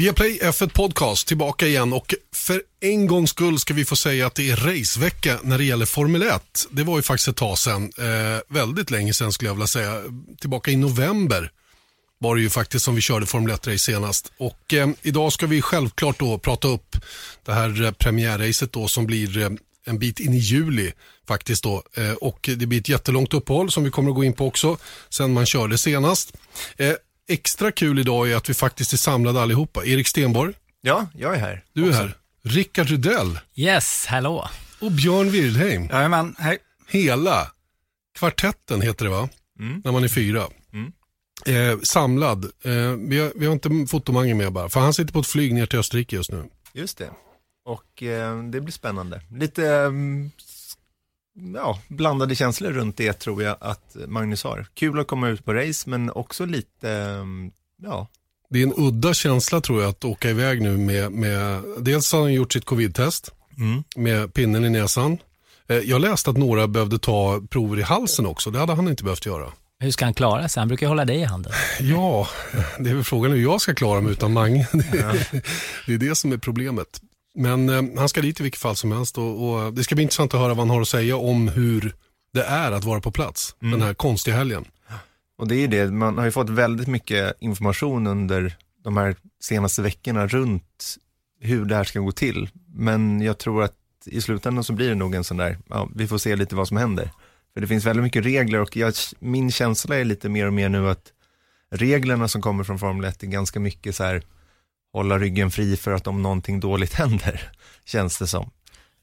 Viaplay F1 Podcast tillbaka igen och för en gångs skull ska vi få säga att det är racevecka när det gäller Formel 1. Det var ju faktiskt ett tag sedan, eh, väldigt länge sedan skulle jag vilja säga. Tillbaka i november var det ju faktiskt som vi körde Formel 1-race senast. Och eh, idag ska vi självklart då prata upp det här eh, premiärracet då som blir eh, en bit in i juli faktiskt då. Eh, och det blir ett jättelångt uppehåll som vi kommer att gå in på också sen man körde senast. Eh, Extra kul idag är att vi faktiskt är samlade allihopa. Erik Stenborg, Ja, jag är här. du är också. här. Rickard Rydell Yes, hallå. och Björn Wirdheim. Jajamän, hej. Hela kvartetten heter det va? Mm. När man är fyra. Mm. Eh, samlad. Eh, vi, har, vi har inte fotomangen med bara, för han sitter på ett flyg ner till Österrike just nu. Just det. Och eh, det blir spännande. Lite mm, ja, blandade känslor runt det tror jag att Magnus har. Kul att komma ut på race men också lite, mm, ja, Det är en udda känsla tror jag att åka iväg nu med, med dels har han gjort sitt covid-test mm. med pinnen i näsan. Eh, jag läste att några behövde ta prover i halsen också, det hade han inte behövt göra. Hur ska han klara sig? Han brukar ju hålla dig i handen. Ja, det är väl frågan hur jag ska klara mig utan Mange. det är det som är problemet. Men eh, han ska dit i vilket fall som helst och, och det ska bli intressant att höra vad han har att säga om hur det är att vara på plats den här konstiga helgen. Och det är det, man har ju fått väldigt mycket information under de här senaste veckorna runt hur det här ska gå till. Men jag tror att i slutändan så blir det nog en sån där, ja, vi får se lite vad som händer. För det finns väldigt mycket regler och jag, min känsla är lite mer och mer nu att reglerna som kommer från Formel 1 är ganska mycket så här, hålla ryggen fri för att om någonting dåligt händer, känns det som.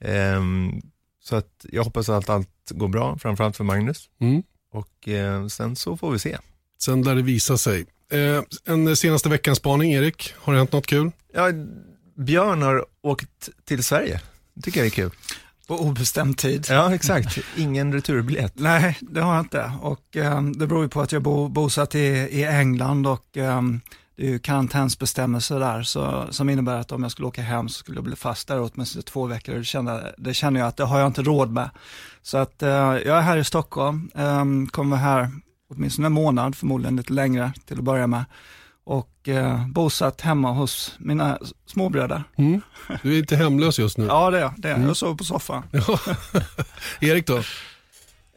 Ehm, så att jag hoppas att allt går bra, framförallt för Magnus. Mm. Och eh, sen så får vi se. Sen lär det visa sig. Eh, en senaste veckans spaning, Erik, har det hänt något kul? Ja, Björn har åkt till Sverige. Det tycker jag är kul. På obestämd tid. Ja, exakt. Ingen returbiljett. Nej, det har jag inte. Och ehm, det beror ju på att jag bor bosatt i, i England och ehm, det är ju karantänsbestämmelser där så, som innebär att om jag skulle åka hem så skulle jag bli fast där åtminstone två veckor. Det känner, det känner jag att det har jag inte råd med. Så att eh, jag är här i Stockholm, um, kommer vara här åtminstone en månad, förmodligen lite längre till att börja med. Och eh, bosatt hemma hos mina småbröder. Mm. Du är inte hemlös just nu. Ja det är jag, det är jag. Jag sover på soffan. Erik då?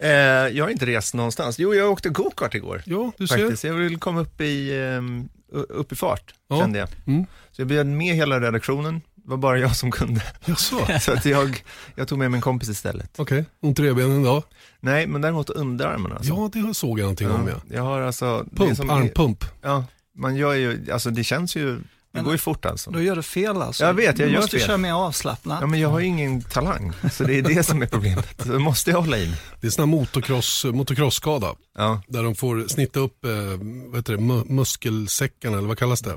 Eh, jag har inte rest någonstans. Jo, jag åkte go-kart igår. Ja, du ser. Faktiskt. Jag vill komma upp i, ehm, upp i fart, Ja. kände jag. Mm. Så jag bjöd med hela redaktionen. Det var bara jag som kunde. Jaså, Så att jag, jag tog med min kompis istället. okej. Ont i revbenen då? Nej, men däremot underarmen alltså. Ja, det såg jag någonting om ja. Jag har alltså... Pump, som- armpump. Ja, man gör ju, alltså det känns ju, det går ju fort alltså. Då gör du fel alltså. Jag vet, jag du gör måste fel. köra mer avslappnat. Ja, men jag har ingen talang, så det är det som är problemet. Så då måste jag hålla in. Det är sån här motocross, motocrossskada. Ja, Där de får snitta upp eh, vad heter det, mu- muskelsäckarna, eller vad kallas det?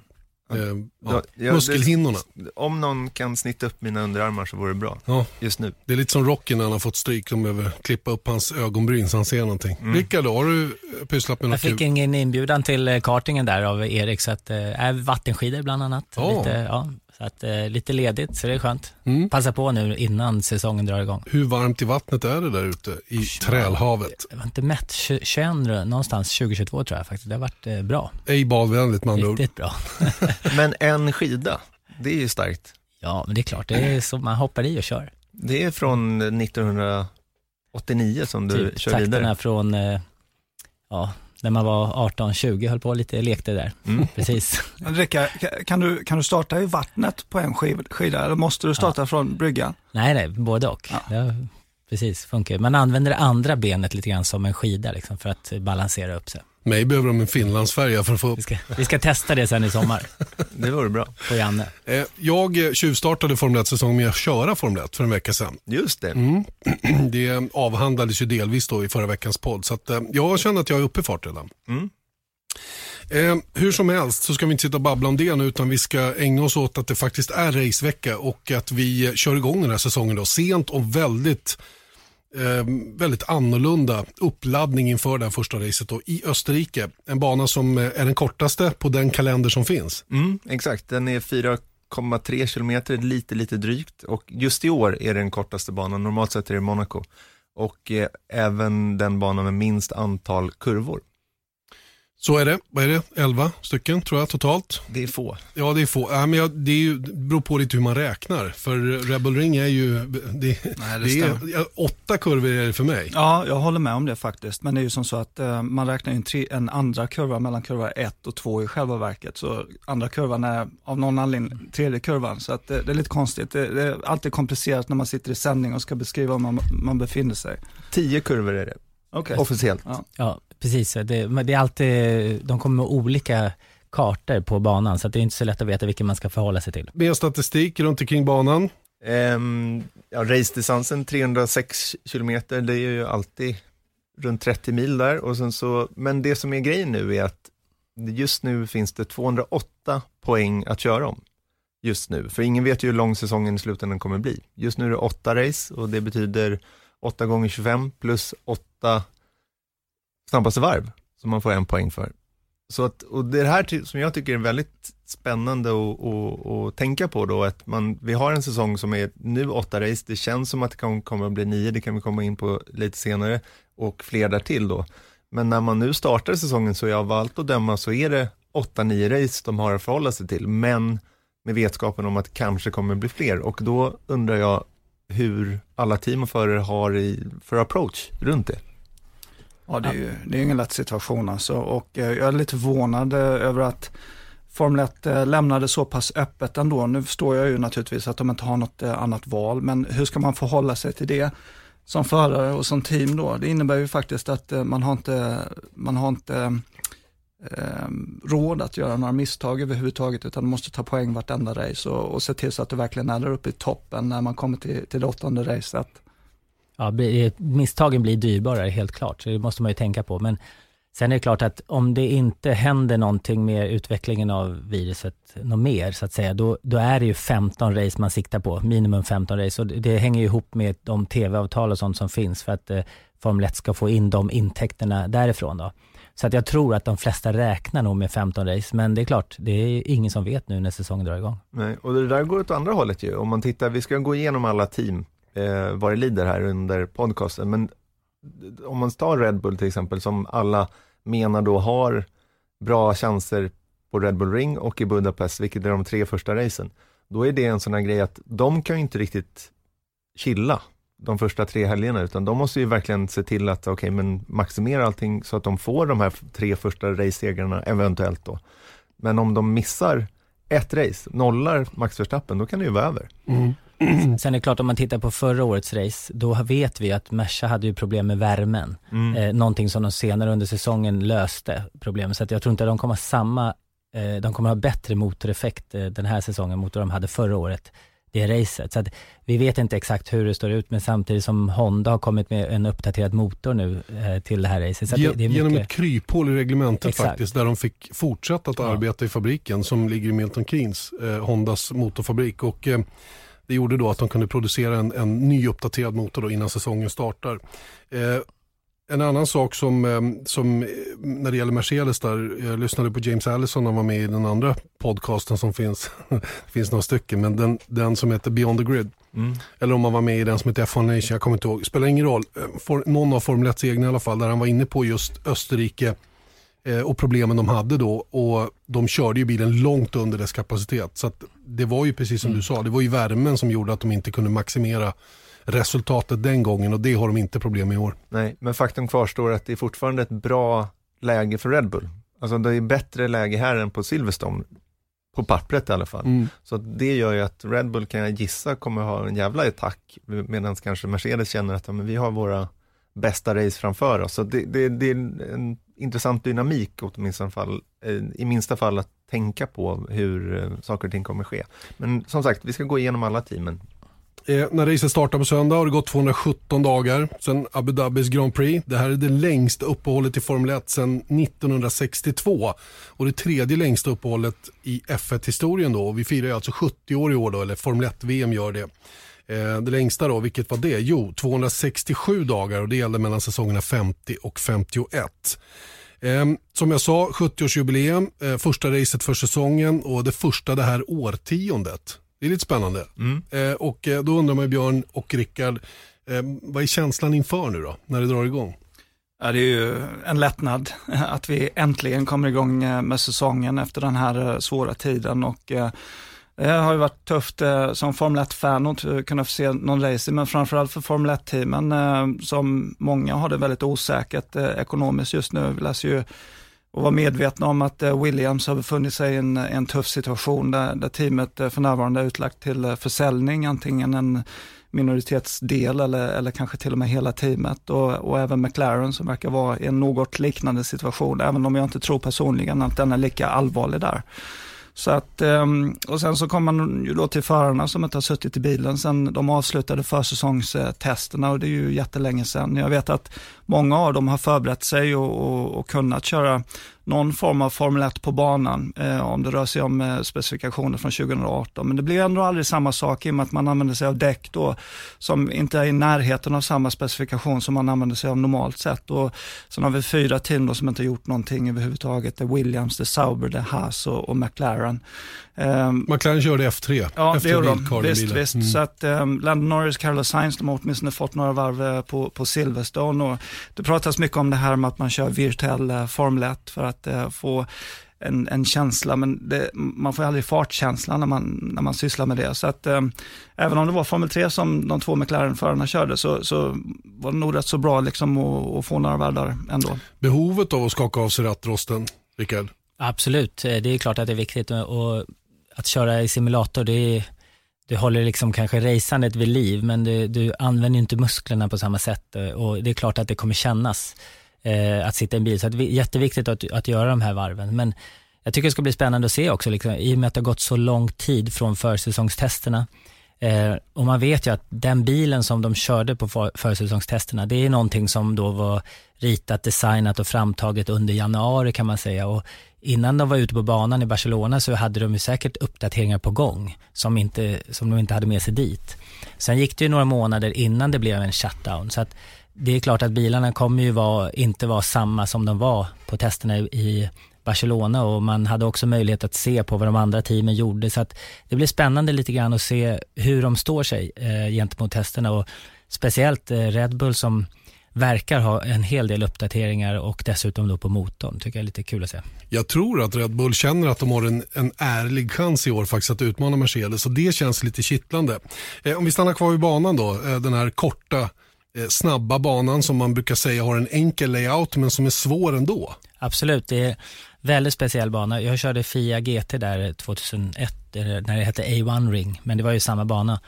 Eh, ja, Ja, muskelhinnorna. om någon kan snitta upp mina underarmar så vore det bra, Ja, just nu. det är lite som Rocky när han har fått stryk. De behöver klippa upp hans ögonbryn så han ser någonting. Mm. Rickard, har du eh, pysslat med Jag något fick kul? ingen inbjudan till eh, kartingen där av Erik, så att, eh, är vattenskidor bland annat. Ja. Lite, ja, så att, eh, lite ledigt, så det är skönt. Mm. Passa på nu innan säsongen drar igång. Hur varmt i vattnet är det där ute i trälhavet? Det var inte mätt, 20 21 någonstans 2022 tror jag faktiskt. Det har varit eh, bra, Ej badvänligt med andra ord. riktigt bra. Men en skida, det är ju starkt. Ja, men det är klart, det är så man hoppar i och kör. Det är från 1989 som du typ kör takterna vidare. från, eh, ja, när man var 18-20, höll på lite, lekte där. Mm. Precis. Men Rickard, ka- kan du, kan du starta i vattnet på en skiv- skida eller måste du starta från bryggan? Nej, nej, både och. Ja. Ja. precis, funkar. Man använder det andra benet lite grann som en skida liksom, för att balansera upp sig. Mig behöver de en Finlandsfärja för att få upp. Vi ska, vi ska testa det sen i sommar Det vore bra. på Janne. Eh, Jag eh, tjuvstartade Formel 1-säsongen med att köra Formel 1 för en vecka sedan. Just det. Mm. Det avhandlades ju delvis då i förra veckans podd, så att, eh, jag känner att jag är uppe i fart redan. Mm. Eh, hur som helst så ska vi inte sitta och babbla om det nu utan vi ska ägna oss åt att det faktiskt är racevecka och att vi kör igång den här säsongen då sent och väldigt eh, väldigt annorlunda uppladdning inför det här första racet då, i Österrike. En bana som eh, är den kortaste på den kalender som finns. Mm, exakt, den är 4,3 kilometer, lite, lite drygt. Och just i år är det den kortaste banan, normalt sett är det Monaco. Och eh, även den banan med minst antal kurvor. Så är det. Vad är det? 11 stycken tror jag totalt. Det är få. Ja, det är få. Ja, men jag, det, är ju, det beror på lite hur man räknar. För Rebel Ring är ju, det, Nej, det det är, åtta kurvor är det för mig. Ja, jag håller med om det faktiskt. Men det är ju som så att eh, man räknar ju en, tre, en andra kurva mellan kurva 1 och 2 i själva verket. Så andra kurvan är av någon anledning tredje kurvan. Så att det, det är lite konstigt. Det, det är alltid komplicerat när man sitter i sändning och ska beskriva var man, man befinner sig. Tio kurvor är det, Okej. officiellt. Ja. Ja, precis. Det, men det är alltid, de kommer med olika kartor på banan, så att det är inte så lätt att veta vilken man ska förhålla sig till. Mer statistik runt omkring banan. Ehm, ja, race-distansen 306 kilometer, det är ju alltid runt 30 mil där. Och sen så, men det som är grejen nu är att just nu finns det 208 poäng att köra om. Just nu, för ingen vet ju hur lång säsongen i slutändan kommer bli. Just nu är det åtta race och det betyder 8 gånger 25 plus 8 snabbaste varv som man får en poäng för. Så att, och det här som jag tycker är väldigt spännande att- att tänka på då, att man, vi har en säsong som är nu åtta race, det känns som att det kan, kommer att bli nio, det kan vi komma in på lite senare, och fler därtill då. Men när man nu startar säsongen så är av allt att döma så är det åtta, nio race de har att förhålla sig till, men med vetskapen om att det kanske kommer bli fler. Och då undrar jag hur alla team och förare har i, för approach runt det. Ja, det är ju det är ingen lätt situation alltså. Och eh, jag är lite förvånad eh, över att Formel 1 eh, lämnade så pass öppet ändå. Nu förstår jag ju naturligtvis att de inte har något annat val, men hur ska man förhålla sig till det som förare och som team då? Det innebär ju faktiskt att man har inte, man har inte eh, råd att göra några misstag överhuvudtaget, utan man måste ta poäng vartenda race och, och se till så att det verkligen är där uppe i toppen när man kommer till, till det åttonde racet. Ja, eh, misstagen blir dyrbarare, helt klart. Så det måste man ju tänka på. Men sen är det klart att om det inte händer någonting med utvecklingen av viruset, något mer så att säga, då, då är det ju 15 race man siktar på, minimum 15 race. Och det, det hänger ju ihop med de tv-avtal och sånt som finns för att eh, Formel 1 ska få in de intäkterna därifrån då. Så att jag tror att de flesta räknar nog med 15 race, men det är klart, det är ingen som vet nu när säsongen drar igång. Nej, och det där går åt andra hållet ju. Om man tittar, vi ska gå igenom alla team eh, vad det lider här under podcasten, men om man tar Red Bull till exempel, som alla menar då har bra chanser på Red Bull Ring och i Budapest, vilket är de tre första racen, då är det en sån här grej att de kan ju inte riktigt chilla de första tre helgerna, utan de måste ju verkligen se till att, okej, men maximera allting så att de får de här tre första race-segrarna eventuellt då. Men om de missar ett race, nollar Max Verstappen, då kan det ju vara över. Mm. Sen är det klart, om man tittar på förra årets race, då vet vi att Merca hade ju problem med värmen. Mm. Eh, någonting som de senare under säsongen löste problemet. Så att jag tror inte att de kommer ha samma, eh, de kommer ha bättre motoreffekt eh, den här säsongen mot vad de hade förra året, det racet. Så att vi vet inte exakt hur det står ut, men samtidigt som Honda har kommit med en uppdaterad motor nu eh, till det här racet. Så Ge- det, det är Genom mycket, ett kryphål i reglementet Exakt. faktiskt, där de fick fortsätta att Ja. arbeta i fabriken som ligger i Milton Keynes, eh, Hondas motorfabrik. Och, eh, det gjorde då att de kunde producera en, en ny uppdaterad motor då innan säsongen startar. Eh, en annan sak som, eh, som eh, när det gäller Mercedes där, jag lyssnade på James Allison, han var med i den andra podcasten som finns, det finns några stycken, men den, den som heter Beyond the Grid. Mm. Eller om han var med i den som heter F1 Nation, jag kommer inte ihåg. Spelar ingen roll. Eh, For, någon av Formel 1 egna i alla fall, där han var inne på just Österrike och problemen de hade då. Och de körde ju bilen långt under dess kapacitet. Så det var ju precis som Mm. du sa, det var ju värmen som gjorde att de inte kunde maximera resultatet den gången och det har de inte problem med i år. Nej, men faktum kvarstår att det är fortfarande ett bra läge för Red Bull. Alltså det är bättre läge här än på Silverstone, på pappret i alla fall. Så att det gör ju att Red Bull kan jag gissa kommer ha en jävla attack, medan kanske Mercedes känner att ja, men vi har våra bästa race framför oss. Så det, det, det är en intressant dynamik åtminstone fall, eh, i minsta fall att tänka på hur eh, saker och ting kommer ske. Men som sagt, vi ska gå igenom alla teamen. Eh, när racet startar på söndag har det gått 217 dagar sedan Abu Dhabis Grand Prix. Det här är det längsta uppehållet i Formel 1 sedan 1962 och det tredje längsta uppehållet i F1-historien då. Vi firar ju alltså 70 år i år då, eller Formel 1-VM gör det. Eh, det längsta då, vilket var det? Jo, 267 dagar och det gällde mellan säsongerna 50 och 51. Eh, som jag sa, 70-årsjubileum, eh, första racet för säsongen och det första det här årtiondet. Det är lite spännande. Eh, och då undrar man Björn och Rickard, eh, vad är känslan inför nu då, när det drar igång? Ja, det är ju en lättnad att vi äntligen kommer igång med säsongen efter den här svåra tiden och det har ju varit tufft eh, som Formel 1-fan att eh, kunna få se någon racing, men framförallt för Formel 1-teamen eh, som många har det väldigt osäkert eh, ekonomiskt just nu. Vi läser ju och var medvetna om att eh, Williams har befunnit sig i en, en tuff situation där, där teamet eh, för närvarande är utlagt till eh, försäljning, antingen en minoritetsdel eller, eller kanske till och med hela teamet och, och även McLaren som verkar vara i en något liknande situation, även om jag inte tror personligen att den är lika allvarlig där. Så att, ehm, och sen så kommer man ju då till förarna som inte har suttit i bilen sen de avslutade försäsongstesterna och det är ju jättelänge sedan. Jag vet att många av dem har förberett sig och, och, och kunnat köra någon form av Formel 1 på banan, eh, om det rör sig om eh, specifikationer från 2018. Men det blir ändå aldrig samma sak i och med att man använder sig av däck då, som inte är i närheten av samma specifikation som man använder sig av normalt sett. Och sen har vi fyra team då som inte gjort någonting överhuvudtaget. Det är Williams, det är Sauber, det är Haas och, och McLaren. Um, McLaren körde F3. Ja, F3 det gjorde de. Visst, visst. Mm. Så att um, Landon Norris, Carlos Sainz, de har åtminstone fått några varv eh, på, på Silverstone. Och det pratas mycket om det här med att man kör virtuell uh, Formel 1 för att uh, få en, en känsla, men det, man får aldrig fartkänsla när man, när man sysslar med det. Så att um, även om det var Formel 3 som de två McLaren-förarna körde så, så var det nog rätt så bra liksom att, att få några varv där ändå. Behovet av att skaka av sig rattrosten, Rickard? Absolut, det är klart att det är viktigt och att köra i simulator, det, är, du håller liksom kanske racandet vid liv, men du, du använder inte musklerna på samma sätt eh, och det är klart att det kommer kännas eh, att sitta i en bil. Så det är jätteviktigt att, att göra de här varven. Men jag tycker det ska bli spännande att se också, liksom, i och med att det har gått så lång tid från försäsongstesterna. Eh, och man vet ju att den bilen som de körde på för, försäsongstesterna, det är någonting som då var ritat, designat och framtaget under januari kan man säga. Och innan de var ute på banan i Barcelona så hade de ju säkert uppdateringar på gång som, inte, som de inte hade med sig dit. Sen gick det ju några månader innan det blev en shutdown. Så att det är klart att bilarna kommer ju vara, inte vara samma som de var på testerna i Barcelona och man hade också möjlighet att se på vad de andra teamen gjorde. Så att det blir spännande lite grann att se hur de står sig eh, gentemot testerna och speciellt eh, Red Bull som verkar ha en hel del uppdateringar och dessutom då på motorn. Tycker jag är lite kul att se. Jag tror att Red Bull känner att de har en, en ärlig chans i år faktiskt att utmana Mercedes och det känns lite kittlande. Eh, om vi stannar kvar vid banan då, eh, den här korta eh, snabba banan som man brukar säga har en enkel layout men som är svår ändå. Absolut, det är väldigt speciell bana. Jag körde Fia GT där 2001 när det hette A1 Ring, men det var ju samma bana.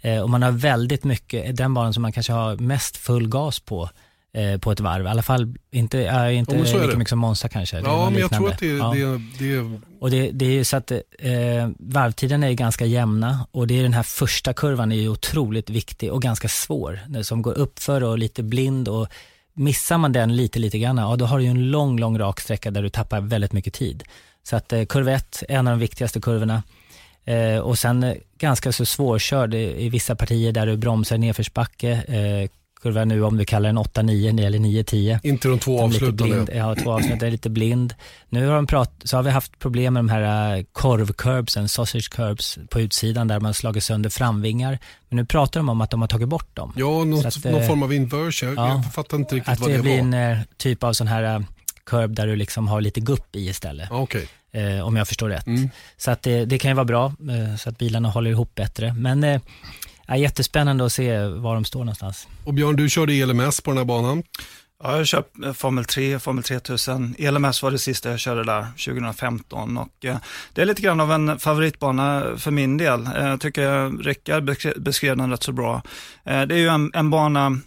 Eh, och man har väldigt mycket, den banan som man kanske har mest full gas på eh, på ett varv. I alla fall inte, äh, inte oh, lika mycket som Monza kanske. Ja, men jag tror att det, ja. det, det... Och det, det är ju så att eh, varvtiden är ganska jämna och det är den här första kurvan är ju otroligt viktig och ganska svår. Som går uppför och lite blind och missar man den lite, lite grann, ja då har du ju en lång, lång rak sträcka där du tappar väldigt mycket tid. Så att eh, kurva 1 är en av de viktigaste kurvorna. Eh, och sen eh, ganska så svårkörd i, i vissa partier där du bromsar nedförsbacke. Eh, kurva nu om du kallar den 8-9 eller 9-10. Inte de två avslutande. Ja, två avslutande, lite blind. Nu har, de prat, så har vi haft problem med de här uh, korvcurbsen, sausage curbs på utsidan där man slagit sönder framvingar. Men nu pratar de om att de har tagit bort dem. Ja, något, att, någon form av inversion. Ja, jag fattar inte riktigt vad det, var. Att det blir en typ av sån här curb där du liksom har lite gupp i istället. Okay eh, om jag förstår rätt. Mm. Så att det, det, kan ju vara bra, eh, så att bilarna håller ihop bättre. Men eh, jättespännande att se var de står någonstans. Och Björn, du körde ELMS på den här banan. Ja, jag kört eh, Formel 3, Formel 3000. ELMS var det sista jag körde där 2015 och eh, det är lite grann av en favoritbana för min del. Eh, jag tycker Rickard beskrev den rätt så bra. Det är ju en, en bana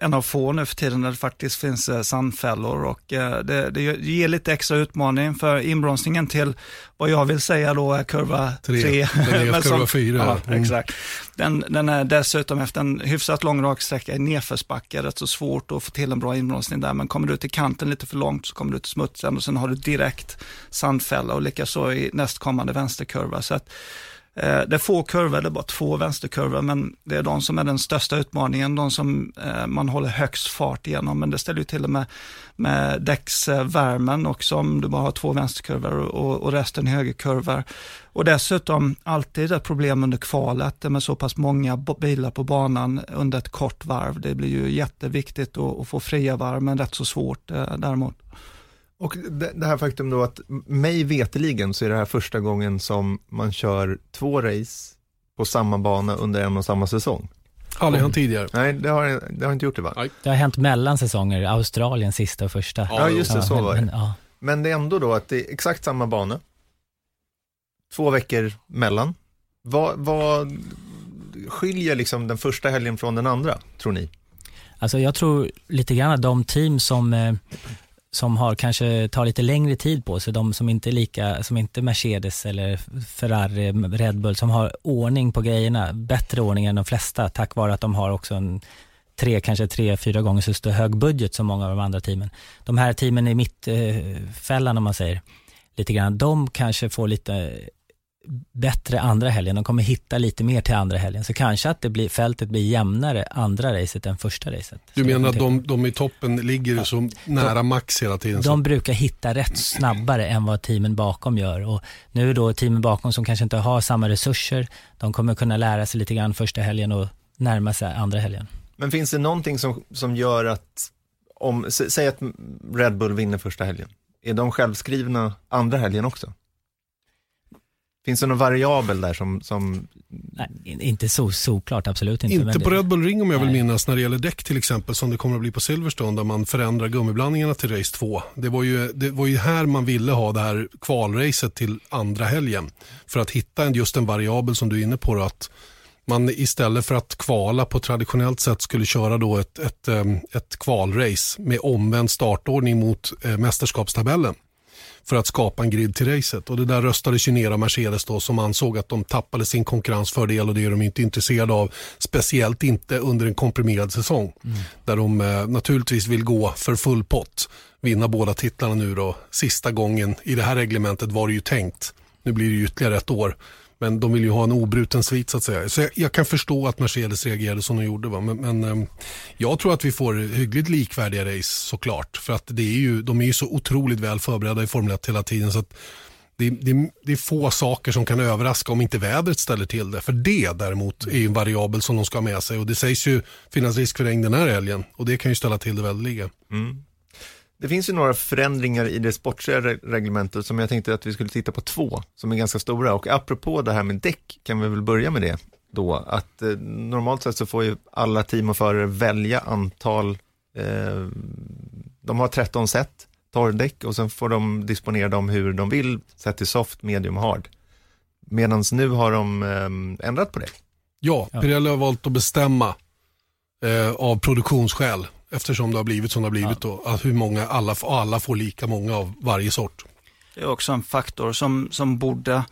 en av få nu för tiden där det faktiskt finns eh, sandfällor och eh, det, det, ger lite extra utmaning för inbromsningen till vad jag vill säga då är kurva 3. kurva 4. Ja, mm. exakt. Den, den, är dessutom efter en hyfsat lång raksträcka i nedförsbacke, rätt så svårt att få till en bra inbromsning där, men kommer du till kanten lite för långt så kommer du till smutsen och sen har du direkt sandfälla och likaså i nästkommande vänsterkurva. Så att, Eh, det är få kurvor, det är bara två vänsterkurvor, men det är de som är den största utmaningen, de som eh, man håller högst fart igenom. Men det ställer ju till och med med däcksvärmen också om du bara har två vänsterkurvor och, och resten högerkurvor. Och dessutom alltid ett problem under kvalet med så pass många bilar på banan under ett kort varv. Det blir ju jätteviktigt att, att få fria varv, men rätt så svårt eh, däremot. Och det, det här faktum då att mig veteligen så är det här första gången som man kör två race på samma bana under en och samma säsong. Aldrig hänt tidigare. Nej, det har, det har inte gjort det va? Nej. Det har hänt mellan säsonger, Australien sista och första. Ja, just det, så men, var det. Men, ja. Men det är ändå då att det är exakt samma bana. Två veckor mellan. Vad, vad skiljer liksom den första helgen från den andra, tror ni? Alltså jag tror lite grann att de team som, eh, som har kanske tar lite längre tid på sig, de som inte är lika, som inte Mercedes eller Ferrari, Red Bull, som har ordning på grejerna, bättre ordning än de flesta tack vare att de har också en tre, kanske tre, fyra gånger så stor hög budget som många av de andra teamen. De här teamen i mittfällan om man säger, lite grann, de kanske får lite bättre andra helgen. De kommer hitta lite mer till andra helgen. Så kanske att det blir, fältet blir jämnare andra racet än första racet. Du menar att de, de i toppen ligger så nära max hela tiden? så- De brukar hitta rätt snabbare än vad teamen bakom gör. Och nu är då teamen bakom som kanske inte har samma resurser, de kommer kunna lära sig lite grann första helgen och närma sig andra helgen. Men finns det någonting som, som gör att, om, sä- säg att Red Bull vinner första helgen, är de självskrivna andra helgen också? Finns det någon variabel där som, som Nej, in- inte så såklart, absolut inte. Inte men på det- Red Bull Ring om jag vill Nej. minnas när det gäller däck till exempel som det kommer att bli på Silverstone där man förändrar gummiblandningarna till race 2. Det var ju, det var ju här man ville ha det här kvalracet till andra helgen för att hitta en, just en variabel som du är inne på då, att man istället för att kvala på traditionellt sätt skulle köra då ett, ett, em, ett kvalrace med omvänd startordning mot eh, mästerskapstabellen för att skapa en grid till racet. Och det där röstades ju ner av Mercedes då som ansåg att de tappade sin konkurrensfördel och det är de inte intresserade av. Speciellt inte under en komprimerad säsong. Där de eh, naturligtvis vill gå för full pott. Vinna båda titlarna nu då. Sista gången i det här reglementet var det ju tänkt. Nu blir det ytterligare ett år. Men de vill ju ha en obruten svit så att säga. Så jag, jag kan förstå att Mercedes reagerade som de gjorde. Va? Men, men ehm, jag tror att vi får hyggligt likvärdiga race såklart. För att det är ju, de är ju så otroligt väl förberedda i Formel 1 hela tiden. Så att det, det, det är få saker som kan överraska om inte vädret ställer till det. För det däremot är ju en variabel som de ska ha med sig. Och det sägs ju finnas risk för regn den här helgen. Och det kan ju ställa till det väldigt. Mm. Det finns ju några förändringar i det sportsliga re- reglementet som jag tänkte att vi skulle titta på två, som är ganska stora. Och apropå det här med däck, kan vi väl börja med det då, att eh, normalt sett så får ju alla team och förare välja antal, eh, de har 13 set torrdäck och sen får de disponera dem hur de vill, sett till soft, medium hard. Medan nu har de eh, ändrat på det. Ja, Ja. Pirelli har valt att bestämma eh, av produktionsskäl eftersom det har blivit som det har blivit då. Att hur många, alla, alla får lika många av varje sort. Det är också en faktor som, som borde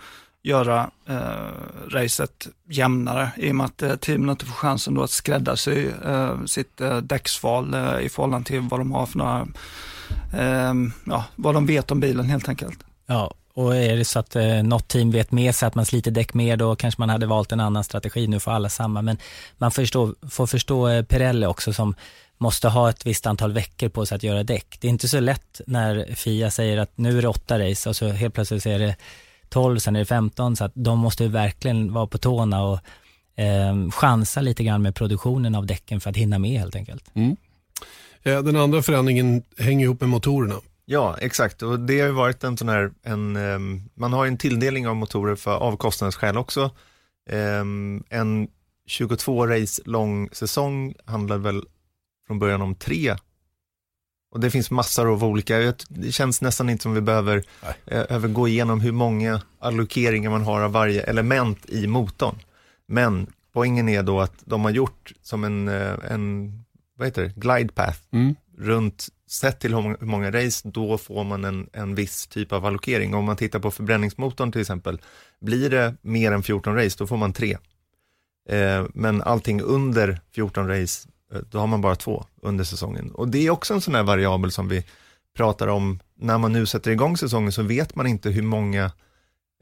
göra eh, racet jämnare i och med att eh, teamen inte får chansen då att skräddarsy eh, sitt eh, däcksval eh, i förhållande till vad de har för några, eh, ja, vad de vet om bilen helt enkelt. Ja, och är det så att eh, något team vet med sig att man sliter däck mer, då kanske man hade valt en annan strategi. Nu får alla samma, men man förstår, får förstå eh, Pirelli också som måste ha ett visst antal veckor på sig att göra däck. Det är inte så lätt när Fia säger att nu är det åtta race och så helt plötsligt så är det 12, sen är det 15, så att de måste ju verkligen vara på tårna och eh, chansa lite grann med produktionen av däcken för att hinna med helt enkelt. Eh, den andra förändringen hänger ihop med motorerna. Ja, exakt. Och det har ju varit en sån här, en, ehm, man har ju en tilldelning av motorer för, av kostnadsskäl också. Ehm, en 22 race lång säsong handlar väl från början om tre. Och det finns massor av olika, det känns nästan inte som vi behöver, eh, gå igenom hur många allokeringar man har av varje element i motorn. Men poängen är då att de har gjort som en, eh, en vad heter det, glide path Mm. runt, sett till hur många, race, då får man en, en viss typ av allokering. Om man tittar på förbränningsmotorn till exempel, blir det mer än 14 race, då får man tre. Eh, men allting under 14 race, Eh, då har man bara två under säsongen. Och det är också en sån här variabel som vi pratar om, när man nu sätter igång säsongen så vet man inte hur många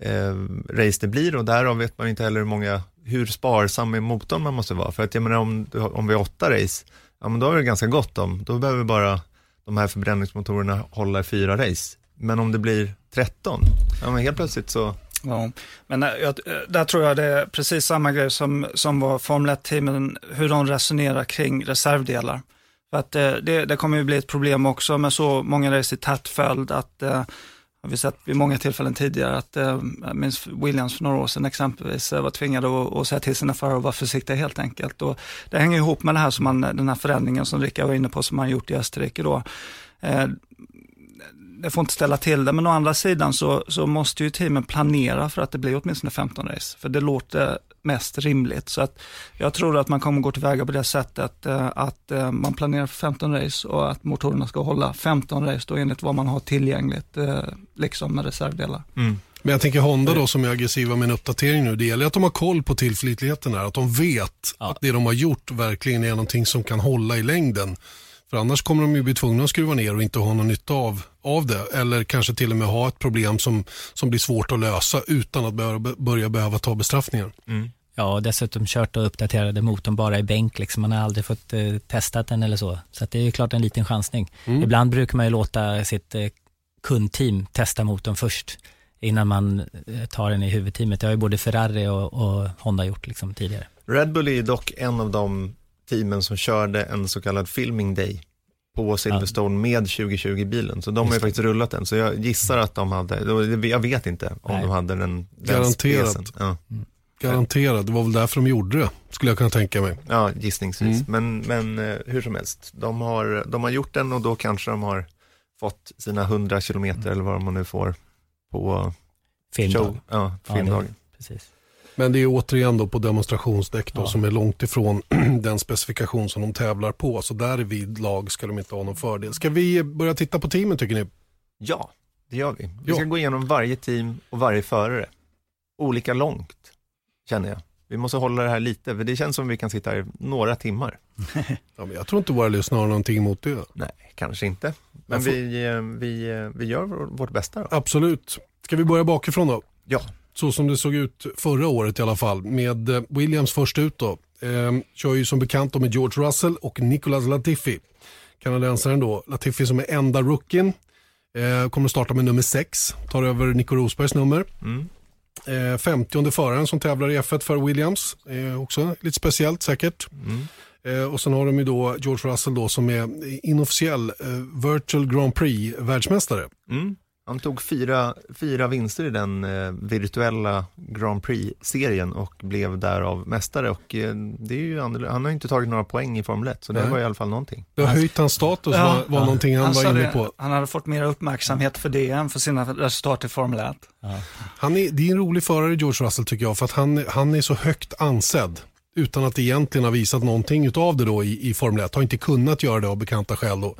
eh, race det blir och därav vet man inte heller hur många, hur sparsam med motorn man måste vara. För att jag menar om, om vi har åtta race, ja men då är det ganska gott om, då behöver bara de här förbränningsmotorerna hålla i fyra race. Men om det blir 13, ja men helt plötsligt så Ja, men eh, jag, eh, där tror jag det är precis samma grej som, som var Formel 1-teamen, hur de resonerar kring reservdelar. För att eh, det, det kommer ju bli ett problem också med så många race i tät följd att har vi sett vid många tillfällen tidigare att, jag minns Williams för några år sedan exempelvis, var tvingade att, att säga till sina förare att vara försiktiga helt enkelt. Och det hänger ihop med det här som man, den här förändringen som Rickard var inne på som man gjort i Österrike då det får inte ställa till det, men å andra sidan så, så måste ju teamen planera för att det blir åtminstone 15 race, för det låter mest rimligt. Så att jag tror att man kommer gå tillväga på det sättet eh, att eh, man planerar för 15 race och att motorerna ska hålla 15 race då enligt vad man har tillgängligt, eh, liksom med reservdelar. Mm. Men jag tänker Honda då som är aggressiva med en uppdatering nu, det gäller att de har koll på tillförlitligheten här, att de vet ja. att det de har gjort verkligen är någonting som kan hålla i längden. För annars kommer de ju bli tvungna att skruva ner och inte ha någon nytta av, av det. Eller kanske till och med ha ett problem som, som blir svårt att lösa utan att börja, börja behöva ta bestraffningar. Mm. Ja, och dessutom kört och uppdaterade motorn bara i bänk. Liksom. Man har aldrig fått eh, testat den eller så. Så det är klart en liten chansning. Mm. Ibland brukar man ju låta sitt eh, kundteam testa motorn först innan man eh, tar den i huvudteamet. Det har ju både Ferrari och, och Honda gjort liksom, tidigare. Red Bull är dock en av de teamen som körde en så kallad filming day på Silverstone med 2020-bilen. Så de har ju faktiskt rullat den. Så jag gissar att de hade, jag vet inte om Nej. de hade den. Garanterat. Ja. Mm. Garanterat, det var väl därför de gjorde det, skulle jag kunna tänka mig. Ja, gissningsvis. Mm. Men, men eh, hur som helst, de har, de har gjort den och då kanske de har fått sina 100 kilometer mm. eller vad de nu får på filmdag. Show, ja, filmdagen. Ja, precis. Men det är återigen då på demonstrationsdäck då, ja. som är långt ifrån den specifikation som de tävlar på. Så där vid lag ska de inte ha någon fördel. Ska vi börja titta på teamen tycker ni? Ja, det gör vi. Vi ska gå igenom varje team och varje förare. Olika långt, känner jag. Vi måste hålla det här lite, för det känns som vi kan sitta här i några timmar. ja, men jag tror inte våra lyssnare har någonting emot det. Nej, kanske inte. Men får... vi, eh, vi, eh, vi gör vårt bästa då. Absolut. Ska vi börja bakifrån då? Ja så som det såg ut förra året i alla fall. Med eh, Williams först ut då. Eh, kör ju som bekant med George Russell och Nicolas Latifi. Kanadensaren då, Latifi som är enda rookien. Eh, kommer att starta med nummer 6, tar över Nico Rosbergs nummer. Mm. Eh, 50 föraren som tävlar i F1 för Williams, eh, också lite speciellt säkert. Mm. Eh, och sen har de ju då George Russell då som är inofficiell eh, Virtual Grand Prix världsmästare. Mm. Han tog fyra, fyra vinster i den eh, virtuella Grand Prix-serien och blev därav mästare. Och, eh, det är ju han har inte tagit några poäng i Formel 1, så det Nej. var i alla fall någonting. Det har höjt hans status, ja, var, var ja. någonting han, han var inne på. Han hade fått mer uppmärksamhet för det än för sina resultat i Formel 1. Ja. Han är, det är en rolig förare, George Russell, tycker jag, för att han, han är så högt ansedd utan att egentligen ha visat någonting av det då i, i Formel 1. Har inte kunnat göra det av bekanta skäl. Då.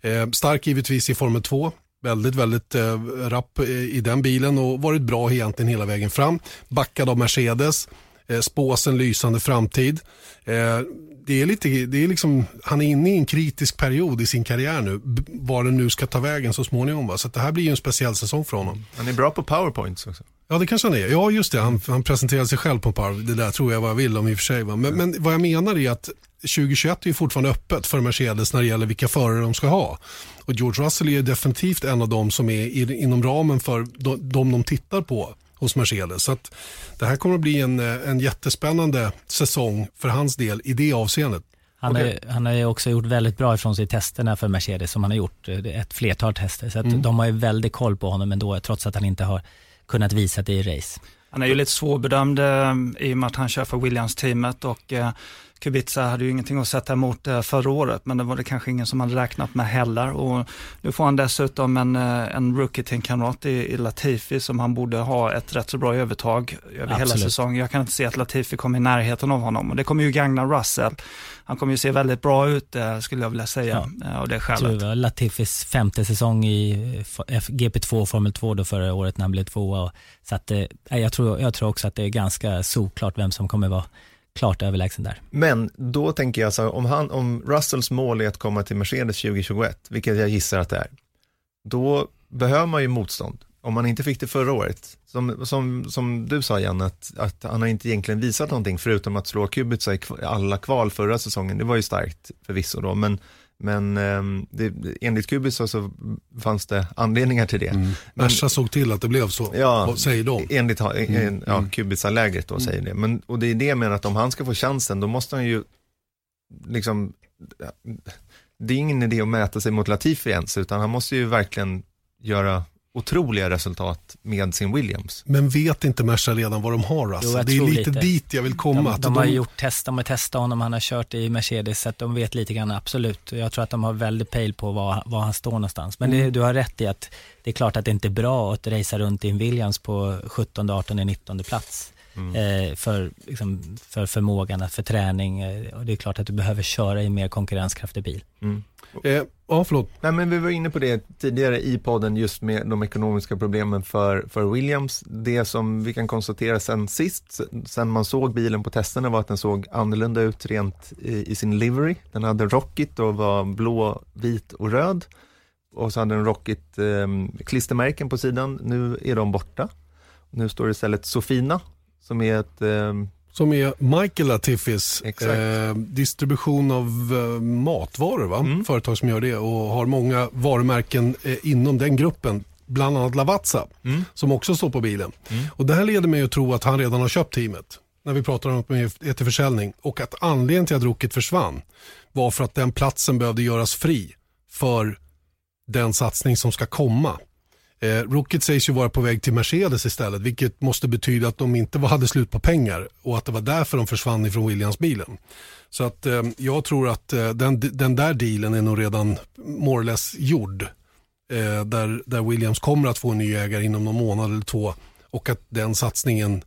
Eh, stark givetvis i Formel 2 väldigt, väldigt eh, rapp i den bilen och varit bra egentligen hela vägen fram. Backad av Mercedes, eh, spås en lysande framtid. Eh, det är lite, det är liksom, han är inne i en kritisk period i sin karriär nu, var den nu ska ta vägen så småningom. Va? Så det här blir ju en speciell säsong för honom. Han är bra på powerpoints också. Ja, det kanske han är. Ja, just det. Han, han presenterade sig själv på Power. Det där tror jag vad jag vill om i och för sig. Va? Men, men vad jag menar är att 2021 är ju fortfarande öppet för Mercedes när det gäller vilka förare de ska ha. Och George Russell är definitivt en av dem som är inom ramen för de, de tittar på hos Mercedes. Så att det här kommer att bli en, en jättespännande säsong för hans del i det avseendet. Han, okay. är, han har ju också gjort väldigt bra ifrån sig i testerna för Mercedes som han har gjort ett flertal tester. Så att mm. de har ju väldigt koll på honom ändå trots att han inte har kunnat visa det i race. Han är ju lite svårbedömd eh, i och med att han kör för Williams-teamet och eh, Kubica hade ju ingenting att sätta emot eh, förra året, men det var det kanske ingen som hade räknat med heller. Och nu får han dessutom en, eh, en rookie-teamkamrat i, i Latifi som han borde ha ett rätt så bra övertag över Absolut. hela säsongen. Jag kan inte se att Latifi kommer i närheten av honom och det kommer ju gagna Russell. Han kommer ju se väldigt bra ut eh, skulle jag vilja säga ja. av det skälet. Var Latifis femte säsong i GP2 Formel 2 då förra året när han blev tvåa. Så att, jag, tror, jag tror också att det är ganska såklart vem som kommer vara klart överlägsen där. Men då tänker jag så om, han, om Russells mål är att komma till Mercedes 2021, vilket jag gissar att det är, då behöver man ju motstånd. om man inte fick det förra året, som, som, som du sa Jan, att, att han har inte egentligen visat någonting förutom att slå Kubica i alla kval förra säsongen, det var ju starkt förvisso då, men men eh, det, enligt Kubica så fanns det anledningar till det. Mm. Merca såg till att det blev så, ja, säger de. Enligt mm. ja, mm. Kubica-lägret då mm. säger det. Men, och det är det jag menar att om han ska få chansen, då måste han ju liksom, det är ingen idé att mäta sig mot Latifi ens, utan han måste ju verkligen göra otroliga resultat med sin Williams. Men vet inte Merca redan vad de har alltså? Jo, det är lite, lite, dit jag vill komma. De, de har de... gjort test, de har testat honom, han har kört i Mercedes, så att de vet lite grann, absolut. Jag tror att de har väldigt pejl på var, var han står någonstans. Men mm. det, du har rätt i att det är klart att det inte är bra att racea runt i en Williams på 17, 18, 19 plats. Mm. Eh, för, liksom, för förmågan, för träning. Eh, och det är klart att du behöver köra i mer konkurrenskraftig bil. Mm. Eh, ja, förlåt. Nej, men vi var inne på det tidigare i podden just med de ekonomiska problemen för, för Williams. Det som vi kan konstatera sen sist, sen man såg bilen på testerna var att den såg annorlunda ut rent i, i sin livery. Den hade rockigt och var blå, vit och röd. Och så hade den rockigt eh, klistermärken på sidan. Nu är de borta. Nu står det istället Sofina som är ett eh, som är Michael Latifis eh, distribution av eh, matvaror, va? Mm. företag som gör det och har många varumärken eh, inom den gruppen. Bland annat Lavazza mm. som också står på bilen. Mm. Och Det här leder mig att tro att han redan har köpt teamet när vi pratar om att det till försäljning och att anledningen till att Rocket försvann var för att den platsen behövde göras fri för den satsning som ska komma. Eh, Rocket sägs ju vara på väg till Mercedes istället, vilket måste betyda att de inte hade slut på pengar och att det var därför de försvann ifrån Williams-bilen. Så att eh, jag tror att eh, den, den där dealen är nog redan more or less gjord. Eh, där, där Williams kommer att få en ny ägare inom någon månad eller två och att den satsningen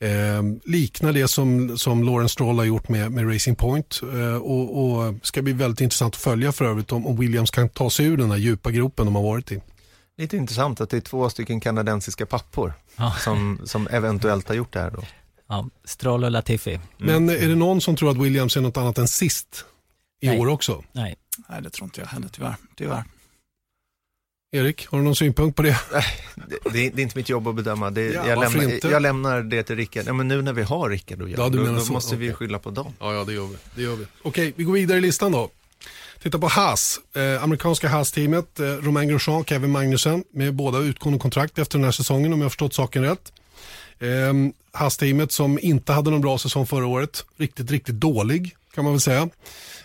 eh, liknar det som, som Lauren Stroll har gjort med, med Racing Point. Eh, och, och ska bli väldigt intressant att följa för övrigt om, om Williams kan ta sig ur den här djupa gropen de har varit i. Lite intressant att det är två stycken kanadensiska pappor ja. som, som eventuellt har gjort det här då. Ja, Stroll och Latifi. Mm. Men är det någon som tror att Williams är något annat än sist i Nej. år också? Nej. Nej, det tror inte jag heller tyvärr. tyvärr. Erik, har du någon synpunkt på det? det, det, är inte mitt jobb att bedöma. Det, ja, jag, lämnar, jag, lämnar, det till Rickard. Ja, men nu när vi har Rickard och jag, ja, då, då måste vi skylla på dem. Ja, ja det gör vi. Det gör vi. Okej, vi går vidare i listan då. Titta på Haas, eh, amerikanska Haas-teamet, eh, Romain Grosjean, Kevin Magnussen med båda utgående kontrakt efter den här säsongen om jag förstått saken rätt. Eh, Haas-teamet som inte hade någon bra säsong förra året, riktigt, riktigt dålig kan man väl säga.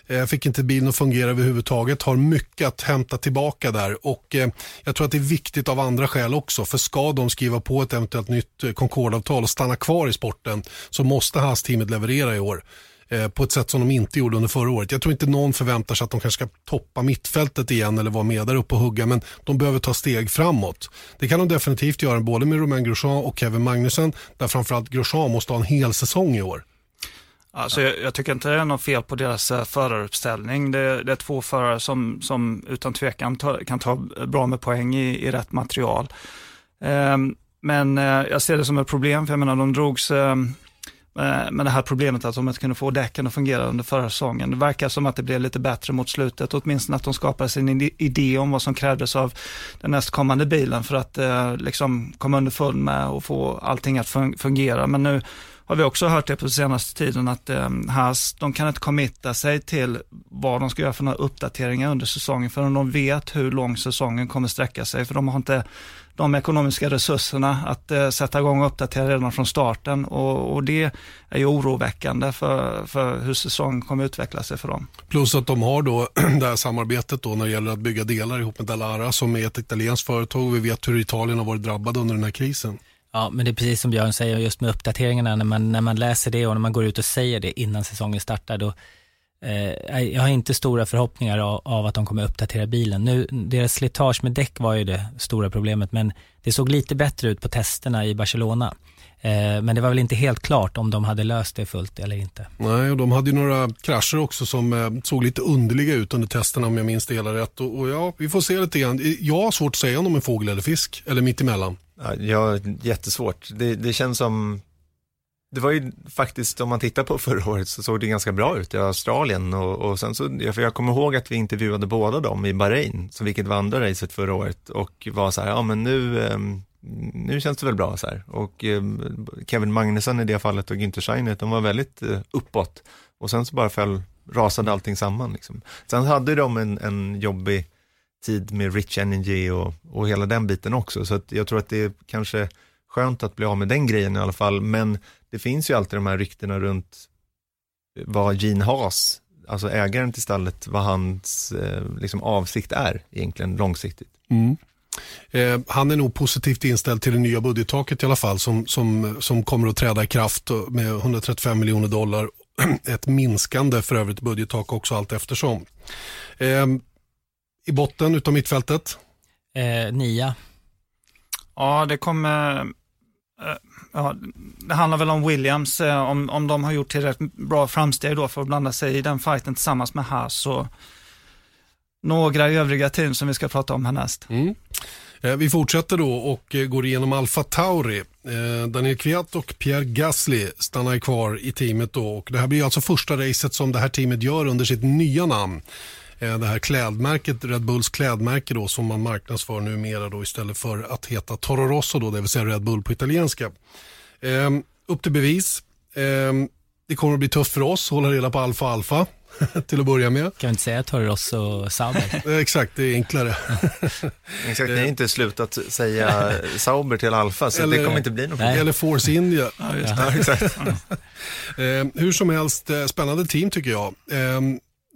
Eh, fick inte bilen att fungera överhuvudtaget, har mycket att hämta tillbaka där och eh, jag tror att det är viktigt av andra skäl också för ska de skriva på ett eventuellt nytt Concordavtal Concorde-avtal och stanna kvar i sporten så måste Haas-teamet leverera i år. Eh, på ett sätt som de inte gjorde under förra året. Jag tror inte någon förväntar sig att de kanske ska toppa mittfältet igen eller vara med där uppe och hugga, men de behöver ta steg framåt. Det kan de definitivt göra, både med Romain Grosjean och Kevin Magnussen, där framförallt Grosjean måste ha en hel säsong i år. Alltså jag, jag, tycker inte det är något fel på deras uh, föraruppställning. Det, det, är två förare som, som utan tvekan ta, kan ta bra med poäng i, i rätt material. Um, men uh, jag ser det som ett problem, för jag menar de drogs um, Eh, Eh, med det här problemet att de inte kunde få däcken att fungera under förra säsongen. Det verkar som att det blev lite bättre mot slutet, åtminstone att de skapade sin idé om vad som krävdes av den nästkommande bilen för att eh, liksom komma underfund med och få allting att fungera. Men nu har vi också hört det på senaste tiden att eh, Haas, de kan inte committa sig till vad de ska göra för några uppdateringar under säsongen förrän de vet hur lång säsongen kommer sträcka sig. För de har inte de ekonomiska resurserna att eh, sätta igång och uppdatera redan från starten och, och, det är ju oroväckande för, för hur säsongen kommer utveckla sig för dem. Plus att de har då det här samarbetet då när det gäller att bygga delar ihop med Dallara som är ett italienskt företag. Vi vet hur Italien har varit drabbad under den här krisen. Ja, men det är precis som Björn säger, just med uppdateringarna, när man, när man läser det och när man går ut och säger det innan säsongen startar, då, eh, jag har inte stora förhoppningar av, av, att de kommer uppdatera bilen. Nu, deras slitage med däck var ju det stora problemet, men det såg lite bättre ut på testerna i Barcelona. Eh, men det var väl inte helt klart om de hade löst det fullt eller inte. Nej, och de hade ju några krascher också som eh, såg lite underliga ut under testerna om jag minns det hela rätt. Och, och ja, vi får se lite grann. Jag har svårt att säga om de är fågel eller fisk, eller mitt emellan. Ja, jättesvårt. Det, det känns som det var ju faktiskt, om man tittar på förra året så såg det ganska bra ut i Australien och, och sen så, för jag kommer ihåg att vi intervjuade båda dem i Bahrain, så vilket var andra racet förra året och var så här, ja men nu, ehm, nu känns det väl bra så här. Och ehm, Kevin Magnusson i det fallet och Günther Scheinert, de var väldigt eh, uppåt och sen så bara föll, rasade allting samman liksom. Sen hade de en, en jobbig tid med Rich Energy och, och hela den biten också, så att jag tror att det kanske skönt att bli av med den grejen i alla fall, men det finns ju alltid de här ryktena runt vad Gene Haas, alltså ägaren till stallet, vad hans eh, liksom, avsikt är egentligen långsiktigt. Mm. Eh, han är nog positivt inställd till det nya budgettaket i alla fall som, som, som kommer att träda i kraft med 135 miljoner dollar. Ett minskande för övrigt budgettak också allt eftersom. Eh, I botten utav mittfältet? Eh, nia. Ja, det kommer Eh, ja, det handlar väl om Williams, eh, om, om de har gjort tillräckligt bra framsteg då för att blanda sig i den fighten tillsammans med Haas och några övriga team som vi ska prata om härnäst. Mm. Eh, vi fortsätter då och går igenom Alfa Tauri. Daniel Kviat och Pierre Gasly stannar kvar i teamet då och det här blir alltså första racet som det här teamet gör under sitt nya namn. Eh, det här klädmärket, Red Bulls klädmärke då, som man marknadsför numera då, istället för att heta Toro Rosso, då, det vill säga Red Bull på italienska. Eh, upp till bevis. Eh, det kommer att bli tufft för oss att hålla reda på Alfa Alfa till att börja med. Kan vi inte säga Toro Rosso Sauber? Eh, exakt, det är enklare. Exakt, ni har inte slutat säga Sauber till Alfa, så eller, det kommer inte bli något. Eller Force India. Ja, ja, exakt. eh, hur som helst, eh, spännande team tycker jag.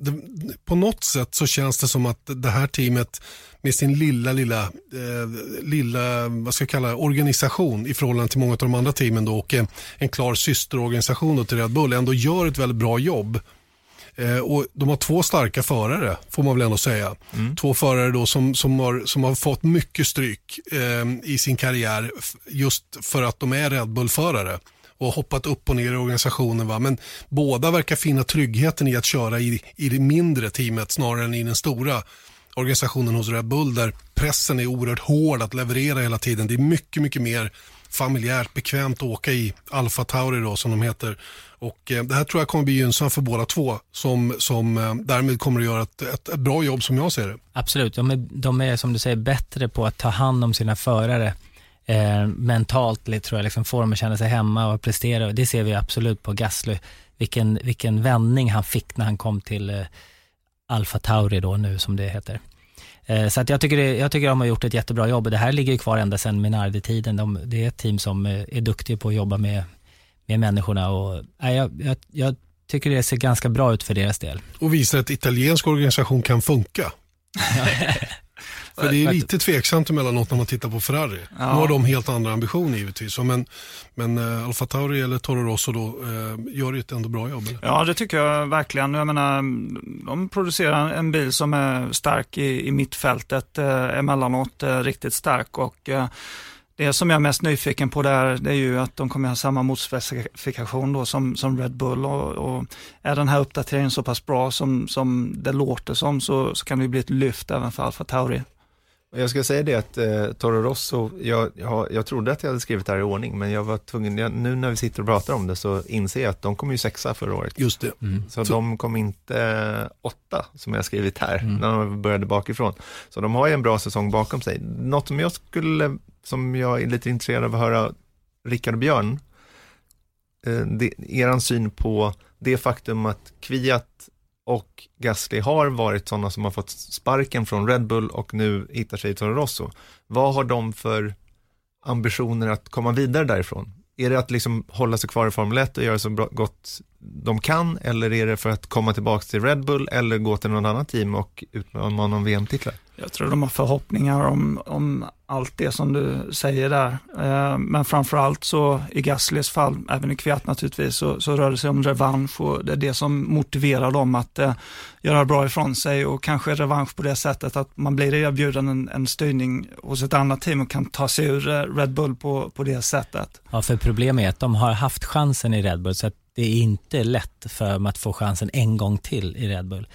Det, på något sätt så känns det som att det här teamet med sin lilla, lilla, eh, lilla vad ska jag kalla organisation i förhållande till många av de andra teamen då, och en, en klar systerorganisation då till Red Bull ändå gör ett väldigt bra jobb. Eh, och De har två starka förare får man väl ändå säga. Mm. Två förare då som, som, har, som har fått mycket stryk eh, i sin karriär just för att de är Red Bull-förare och hoppat upp och ner i organisationen. Va? Men båda verkar finna tryggheten i att köra i, i det mindre teamet snarare än i den stora organisationen hos Red Bull där pressen är oerhört hård att leverera hela tiden. Det är mycket, mycket mer familjärt bekvämt att åka i Alfa Tauri då, som de heter. Och eh, det här tror jag kommer bli gynnsamt för båda två som, som eh, därmed kommer att göra ett, ett, ett, bra jobb som jag ser det. Absolut, de är, de är som du säger bättre på att ta hand om sina förare eh, mentalt tror jag, liksom får dem att känna sig hemma och prestera. Det ser vi absolut på Gasly. Vilken, vilken vändning han fick när han kom till eh, Alfa Tauri då nu som det heter. Eh, så att jag, tycker det, jag tycker de har gjort ett jättebra jobb det här ligger kvar ända sedan Minardi-tiden. De, det är ett team som eh, är duktiga på att jobba med, med människorna och äh, jag, jag, jag tycker det ser ganska bra ut för deras del. Och visar att italiensk organisation kan funka. För det är lite tveksamt emellanåt när man tittar på Ferrari. Ja. Nu har de helt andra ambitioner givetvis. Men, men uh, Alfa Tauri eller Toro Rosso då, uh, gör ett ändå bra jobb. Eller? Ja, det tycker jag verkligen. Jag menar, de producerar en bil som är stark i, i mittfältet, uh, emellanåt uh, riktigt stark. och uh, det som jag är mest nyfiken på där, det är ju att de kommer ha samma motorspecifikation då som, som Red Bull och, och, är den här uppdateringen så pass bra som, som det låter som så, så kan det bli ett lyft även för Alfa Tauri. Jag ska säga det att eh, Toro Rosso, jag, jag, jag trodde att jag hade skrivit det här i ordning, men jag var tvungen, jag, nu när vi sitter och pratar om det så inser jag att de kom ju sexa förra året. Just det. Mm. Så, så, de kom inte eh, åtta, som jag skrivit här, mm. när de började bakifrån. Så de har ju en bra säsong bakom sig. Något som jag skulle, som jag är lite intresserad av att höra Rickard och Björn, eh, det, eran syn på det faktum att Kviat och Gasly har varit sådana som har fått sparken från Red Bull och nu hittar sig i Toro Rosso. Vad har de för ambitioner att komma vidare därifrån? Är det att liksom hålla sig kvar i Formel 1 och göra så gott de kan eller är det för att komma tillbaka till Red Bull eller gå till något annat team och utmana om VM-titlar? Jag tror de har förhoppningar om, om allt det som du säger där. Eh, men framförallt så i Gaslys fall, även i Kviat naturligtvis, så, så rör det sig om revansch och det är det som motiverar dem att eh, göra bra ifrån sig och kanske revansch på det sättet att man blir erbjuden en, en styrning hos ett annat team och kan ta sig ur eh, Red Bull på, på det sättet. Ja, för problemet är att de har haft chansen i Red Bull så att det är inte lätt för dem att få chansen en gång till i Red Bull.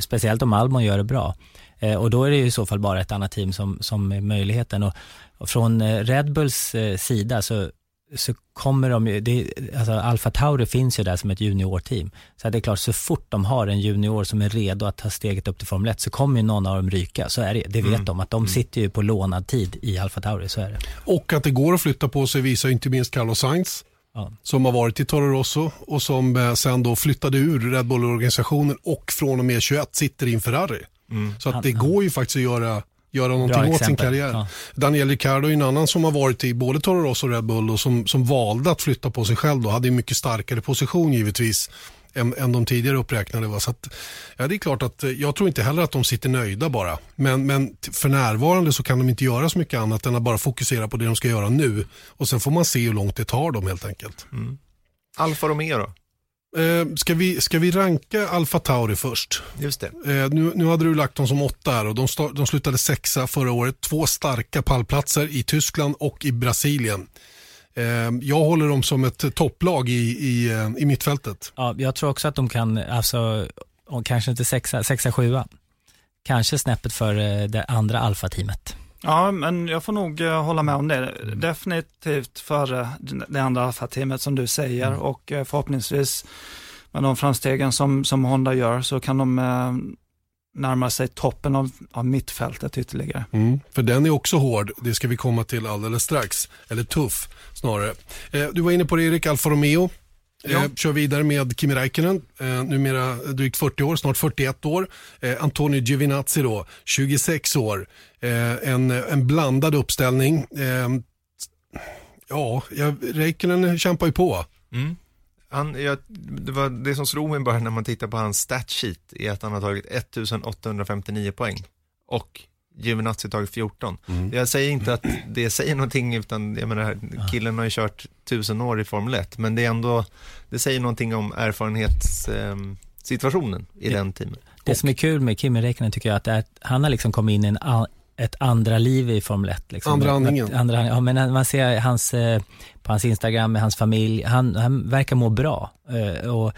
Speciellt om Albon gör det bra. Eh, och då är det i så fall bara ett annat team som, som är möjligheten. Och, och från eh, Red Bulls eh, sida så så kommer de ju, det, alltså Alfa Tauri finns ju där som ett juniorteam. Så det är klart, så fort de har en junior som är redo att ta steget upp till Formel 1 så kommer ju någon av dem ryka. Så är det, det vet mm. de, att de mm. sitter ju på lånad tid i Alfa Tauri, så är det. Och att det går att flytta på sig visar inte minst Carlos Sainz. Ja. Som har varit i Toro Rosso och som sen då flyttade ur Red Bull-organisationen och från och med 21 sitter i en Ferrari. Mm. Så att det går ju faktiskt att göra göra någonting åt sin karriär. Ja. Daniel Ricciardo är en annan som har varit i både Toro Rosso och Red Bull och som, som valde att flytta på sig själv. Då. Hade en mycket starkare position givetvis än, än de tidigare uppräknade. Va? Så att, ja, det är klart att eh, jag tror inte heller att de sitter nöjda bara. Men, men för närvarande så kan de inte göra så mycket annat än att bara fokusera på det de ska göra nu. Och sen får man se hur långt det tar dem helt enkelt. Mm. Alfa Romeo då? Eh, ska, vi, ska vi ranka Alfa Tauri först? Just det. Eh, nu, nu hade du lagt dem som åtta här och de, start, de slutade sexa förra året. Två starka pallplatser i Tyskland och i Brasilien. Eh, jag håller dem som ett topplag i, i, i mittfältet. Ja, jag tror också att de kan, alltså, kanske inte sexa, sexa, sjua. Kanske snäppet för det andra Alfa-teamet. Ja, men jag får nog uh, hålla med om det. Definitivt före det andra alfa-teamet som du säger mm. och uh, förhoppningsvis med de framstegen som, som Honda gör så kan de uh, närma sig toppen av, av mittfältet ytterligare. Mm, för den är också hård, det ska vi komma till alldeles strax. Eller tuff snarare. du var inne på det Erik, Alfa Romeo. Ja. Eh, kör vidare med Kimi Räikkönen, eh, numera drygt 40 år, snart 41 år. Eh, Antonio Giovinazzi då, 26 år. Eh, en, en blandad uppställning. Eh, ja, Räikkönen kämpar ju på. Mm. Han, jag, det, var det som slog mig bara när man tittar på hans statsheet är att han har tagit 1859 poäng. Och Giovinazzi tagit 14. Mm. Jag säger inte att det säger någonting, utan jag menar, killen har ju kört tusen år i Formel 1, men det är ändå, det säger någonting om erfarenhetssituationen eh, i det, den teamen. Det som är kul med Kimi Räikkönen tycker jag att, är att han har liksom kommit in i en ett andra liv i Formel 1. Liksom. Andra andningen. Andra, ja, men man ser hans, eh, på hans Instagram med hans familj, han, han verkar må bra. Eh, och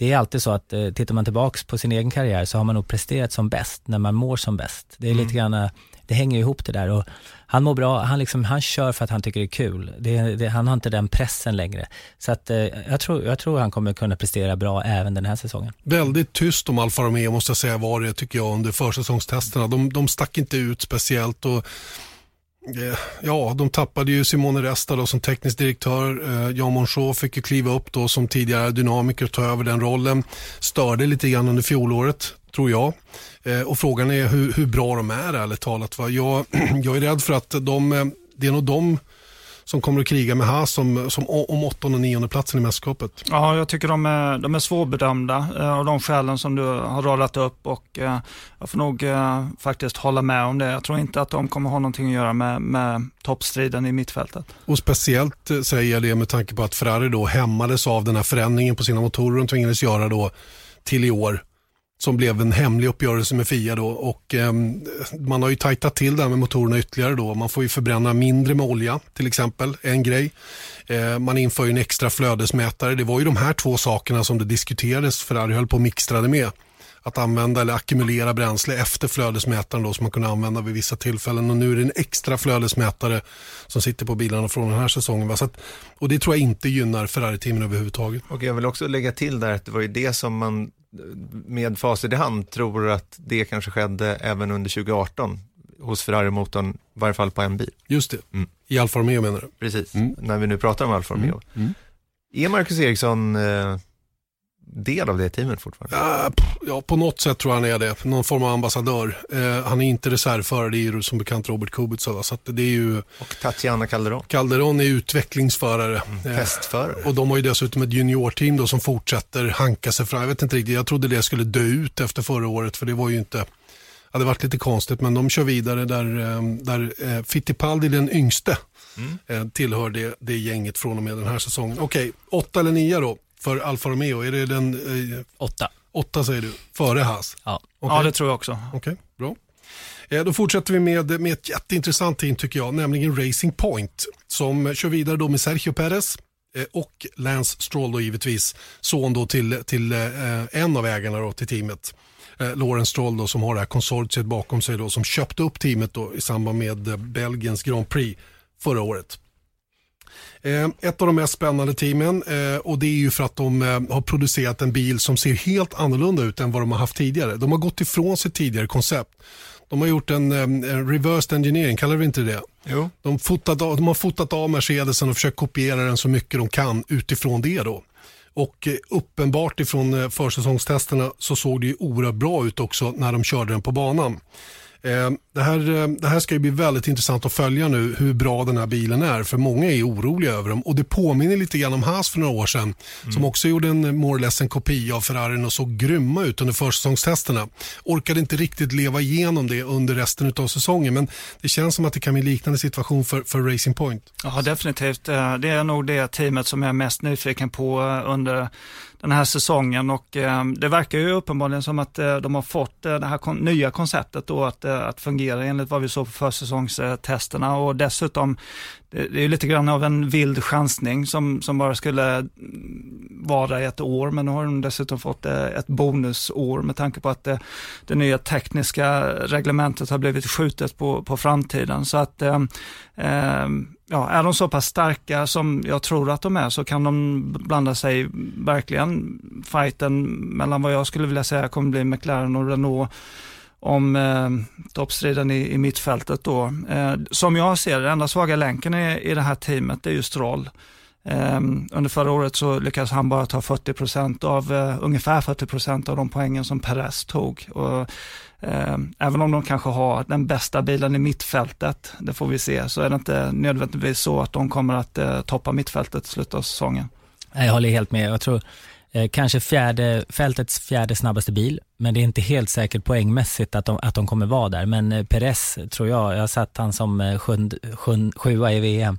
det är alltid så att eh, tittar man tillbaks på sin egen karriär så har man nog presterat som bäst när man mår som bäst. Det är mm. lite grann, eh, det hänger ihop det där och han mår bra, han, liksom, han kör för att han tycker det är kul. Det, det, han har inte den pressen längre. Så att, eh, jag, tror, jag tror han kommer kunna prestera bra även den här säsongen. Väldigt tyst om Alfa Romeo måste jag säga var det tycker jag under försäsongstesterna. De, de stack inte ut speciellt och Eh, ja, de tappade ju Simone Resta då som teknisk direktör. Eh, Jan Monchaux fick ju kliva upp då som tidigare dynamiker och ta över den rollen. Störde lite grann under fjolåret, tror jag. Eh, och frågan är hur, hur bra de är ärligt talat. Va? Jag, jag är rädd för att de, det är nog de som kommer att kriga med Haas som, som om åttonde och nionde platsen i mästerskapet. Ja, jag tycker de är, de är svårbedömda eh, av de skälen som du har radat upp och eh, jag får nog eh, faktiskt hålla med om det. Jag tror inte att de kommer ha någonting att göra med, med toppstriden i mittfältet. Och speciellt säger jag det med tanke på att Ferrari då hämmades av den här förändringen på sina motorer de tvingades göra då till i år som blev en hemlig uppgörelse med Fia då och eh, man har ju tajtat till det här med motorerna ytterligare då. Man får ju förbränna mindre med olja till exempel, en grej. Eh, man inför ju en extra flödesmätare. Det var ju de här två sakerna som det diskuterades, Ferrari höll på och mixtrade med. Att använda eller ackumulera bränsle efter flödesmätaren då som man kunde använda vid vissa tillfällen och nu är det en extra flödesmätare som sitter på bilarna från den här säsongen. Va? Så att, och det tror jag inte gynnar Ferrari-teamen överhuvudtaget. Och jag vill också lägga till där att det var ju det som man med facit i hand tror att det kanske skedde även under 2018 hos Ferrari-motorn, i varje fall på en bil. Just det, mm. i Alfa Romeo menar du? Precis, mm. när vi nu pratar om Alfa Romeo. Mm. mm. Är Marcus Eriksson eh, del av det teamet fortfarande? Ja, ja, på något sätt tror jag han är det. Någon form av ambassadör. Eh, han är inte reservförare, det är ju som bekant Robert Kubica. Så det är ju... Och Tatiana Calderon? Calderon är utvecklingsförare. Mm, testförare. Eh, och de har ju dessutom ett juniorteam då som fortsätter hanka sig fram. Jag vet inte riktigt, jag trodde det skulle dö ut efter förra året för det var ju inte det hade varit lite konstigt men de kör vidare där, eh, där eh, Fittipaldi den yngste mm. eh, tillhör det, det gänget från och med den här säsongen. Okej, okay, åtta eller nio då? För Alfa Romeo? Är det den... Eh, åtta. Åtta säger du, före Haas? Ja, okay. ja det tror jag också. Okej, okay, bra. Eh, då fortsätter vi med, med ett jätteintressant team tycker jag, nämligen Racing Point som kör vidare då med Sergio Perez eh, och Lance Stroll då givetvis, son då till, till eh, en av ägarna då till teamet. Eh, Lawrence Stroll då, som har det här konsortiet bakom sig då, som köpte upp teamet då i samband med eh, Belgiens Grand Prix förra året. Eh, ett av de mest spännande teamen eh, och det är ju för att de eh, har producerat en bil som ser helt annorlunda ut än vad de har haft tidigare. De har gått ifrån sitt tidigare koncept. De har gjort en, en reversed engineering, kallar vi inte det? Jo. De, fotat, de har fotat av Mercedesen och försökt kopiera den så mycket de kan utifrån det då. Och uppenbart ifrån försäsongstesterna så såg det ju oerhört bra ut också när de körde den på banan. Eh, det här, eh, det här ska ju bli väldigt intressant att följa nu hur bra den här bilen är för många är oroliga över dem och det påminner lite grann om Haas för några år sedan mm. som också gjorde en more or less en kopia av Ferrarin och såg grymma ut under försäsongstesterna. Orkade inte riktigt leva igenom det under resten av säsongen men det känns som att det kan bli en liknande situation för, för Racing Point. Ja definitivt. Eh, det är nog det teamet som jag är mest nyfiken på under den här säsongen och eh, det verkar ju uppenbarligen som att eh, de har fått eh, det här kon nya konceptet då att, eh, att fungera enligt vad vi såg på försäsongstesterna och dessutom det, det är lite grann av en vild chansning som, som bara skulle mm, vara i ett år men nu har de dessutom fått eh, ett bonusår med tanke på att det, det nya tekniska reglementet har blivit skjutet på, på framtiden. Så att eh, Ehm, ja, är de så pass starka som jag tror att de är så kan de blanda sig verkligen fighten mellan vad jag skulle vilja säga kommer bli McLaren och Renault om eh, toppstriden i, i mittfältet då. Eh, som jag ser det, enda svaga länken i, i det här teamet är ju Stroll. Ehm, under förra året så lyckades han bara ta 40% av, eh, ungefär 40 procent av de poängen som Perez tog. Och ehm, även om de kanske har den bästa bilen i mittfältet, det får vi se, så är det inte nödvändigtvis så att de kommer att eh, toppa mittfältet i slutet av säsongen. Jag håller helt med. Jag tror eh, kanske fjärde, fältets fjärde snabbaste bil, men det är inte helt säkert poängmässigt att de, att de kommer vara där. Men eh, Perez tror jag, jag har satt han som eh, sjund, sjund, sjua i VM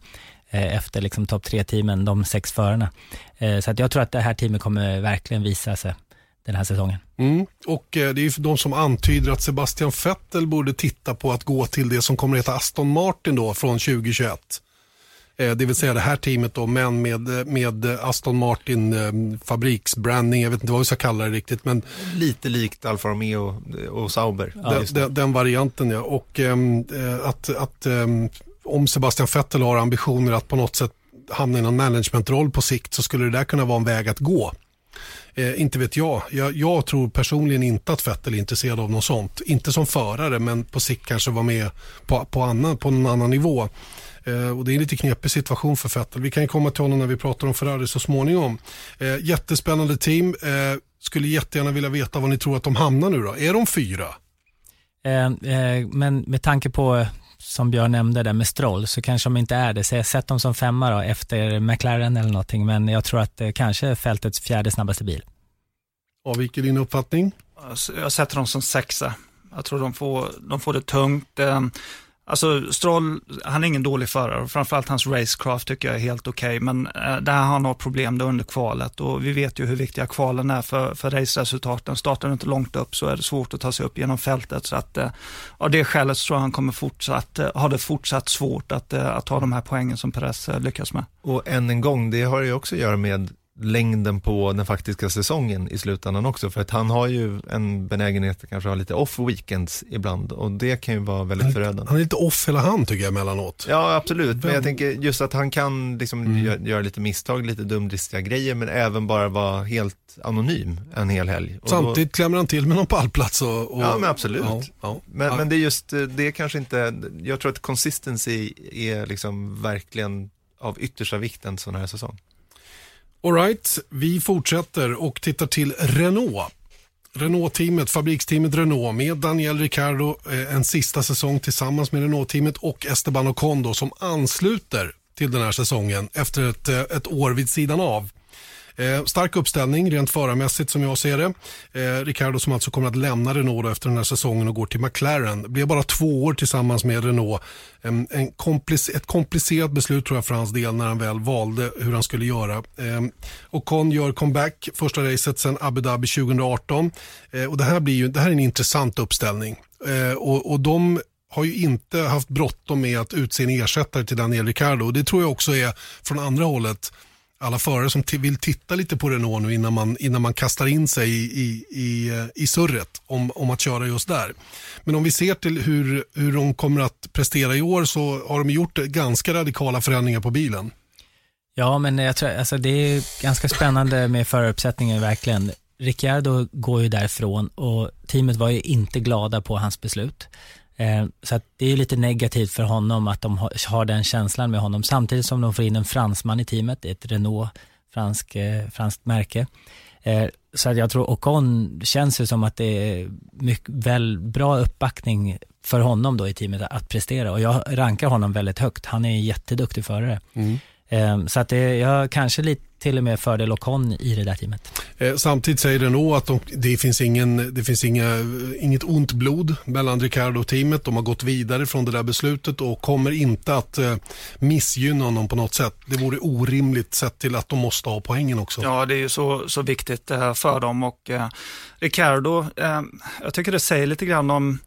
efter liksom topp tre-teamen, de sex förarna. Så att jag tror att det här teamet kommer verkligen visa sig den här säsongen. Mm. Och eh, det är ju de som antyder att Sebastian Vettel borde titta på att gå till det som kommer att heta Aston Martin då från 2021. Eh, det vill säga det här teamet då, men med, med Aston Martin eh, fabriksbranding, jag vet inte vad vi ska kalla det riktigt. Men... Lite likt Alfa Romeo och Sauber. Ja, den, den, den, varianten ja. Och ehm, eh, att, att ehm, om Sebastian Vettel har ambitioner att på något sätt hamna i någon managementroll på sikt så skulle det där kunna vara en väg att gå. Eh, inte vet jag. jag. jag. tror personligen inte att Vettel är intresserad av något sånt. Inte som förare men på sikt kanske vara med på, på, annan, på en annan nivå. Eh, och det är en lite knepig situation för Vettel. Vi kan komma till honom när vi pratar om Ferrari så småningom. Eh, jättespännande team. Eh, skulle jättegärna vilja veta var ni tror att de hamnar nu då. Är de fyra? Eh, eh, men med tanke på eh, som Björn nämnde där med Stroll så kanske de inte är det. Så jag sett dem som femma då efter McLaren eller någonting men jag tror att det kanske är fältets fjärde snabbaste bil. Avviker din uppfattning? Jag sätter dem som sexa. Jag tror de får, de får det tungt. Alltså Stroll, han är ingen dålig förare framförallt hans racecraft tycker jag är helt okej. Okay. Men eh, där har han har problem under kvalet och vi vet ju hur viktiga kvalen är för, för raceresultaten. Startar du inte långt upp så är det svårt att ta sig upp genom fältet. Så att, eh, av det skälet så tror jag han kommer fortsatt, eh, ha det fortsatt svårt att, eh, att ta de här poängen som Perez eh, lyckas med. Och än en gång, det har ju också att göra med längden på den faktiska säsongen i slutändan också. För att han har ju en benägenhet att kanske ha lite off weekends ibland och det kan ju vara väldigt han, förödande. Han är lite off hela han tycker jag emellanåt. Ja absolut, men jag tänker just att han kan liksom mm. göra, göra lite misstag, lite dumdristiga grejer men även bara vara helt anonym en hel helg. Och Samtidigt då... klämmer han till med någon pallplats. Och, och... Ja men absolut. Ja, ja. Men, ja. men det är just, det är kanske inte, jag tror att consistency är liksom verkligen av yttersta vikt en sån här säsong. Alright, vi fortsätter och tittar till Renault. Renault-teamet, fabriksteamet Renault med Daniel Ricciardo eh, en sista säsong tillsammans med Renault-teamet och Esteban Ocon som ansluter till den här säsongen efter ett, eh, ett år vid sidan av. Eh, stark uppställning rent förarmässigt som jag ser det. Eh, Ricardo som alltså kommer att lämna Renault efter den här säsongen och går till McLaren. Det blev bara två år tillsammans med Renault. En, en komplic ett komplicerat beslut tror jag för hans del när han väl valde hur han skulle göra. Eh, Ocon gör comeback första racet sedan Abu Dhabi 2018. Eh, och det, här blir ju, det här är en intressant uppställning. Eh, och, och de har ju inte haft bråttom med att utse en ersättare till Daniel Ricciardo. Det tror jag också är från andra hållet alla förare som vill titta lite på Renault nu innan man, innan man kastar in sig i, i, i, eh, i surret om, om att köra just där. Men om vi ser till hur, hur de kommer att prestera i år så har de gjort ganska radikala förändringar på bilen. Ja, men jag tror, alltså det är ganska spännande med föraruppsättningen verkligen. Ricciardo går ju därifrån och teamet var ju inte glada på hans beslut. Eh, så det är lite negativt för honom att de har den känslan med honom samtidigt som de får in en fransman i teamet, ett Renault, fransk, eh, franskt märke. Eh, så att jag tror Ocon känns ju som att det är mycket, väl bra uppbackning för honom då i teamet att prestera och jag rankar honom väldigt högt. Han är en jätteduktig förare. Mm. Så att det, jag kanske lite till och med fördel Ocon i det där teamet. Eh, samtidigt säger Renault att de, det finns, ingen, det finns inga, inget ont blod mellan Ricardo och teamet. De har gått vidare från det där beslutet och kommer inte att eh, missgynna honom på något sätt. Det vore orimligt sett till att de måste ha poängen också. Ja, det är ju så, så viktigt eh, för dem och eh, Ricardo, eh, jag tycker det säger lite grann om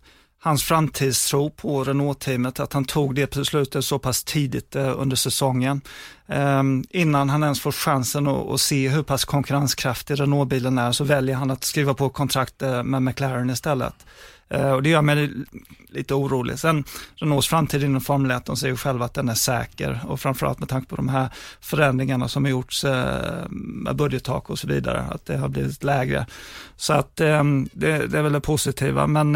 hans framtidstro på Renault-teamet, att han tog det beslutet så pass tidigt eh, under säsongen. Ehm, innan han ens får chansen att, se hur pass konkurrenskraftig Renault-bilen är så väljer han att skriva på kontrakt eh, med McLaren istället. Eh, och det gör mig lite orolig. Sen Renaults framtid inom Formel 1, de säger själva att den är säker och framförallt med tanke på de här förändringarna som har gjorts eh, med budgettak och så vidare, att det har blivit lägre. Så att eh, det, det, är väl det positiva, men,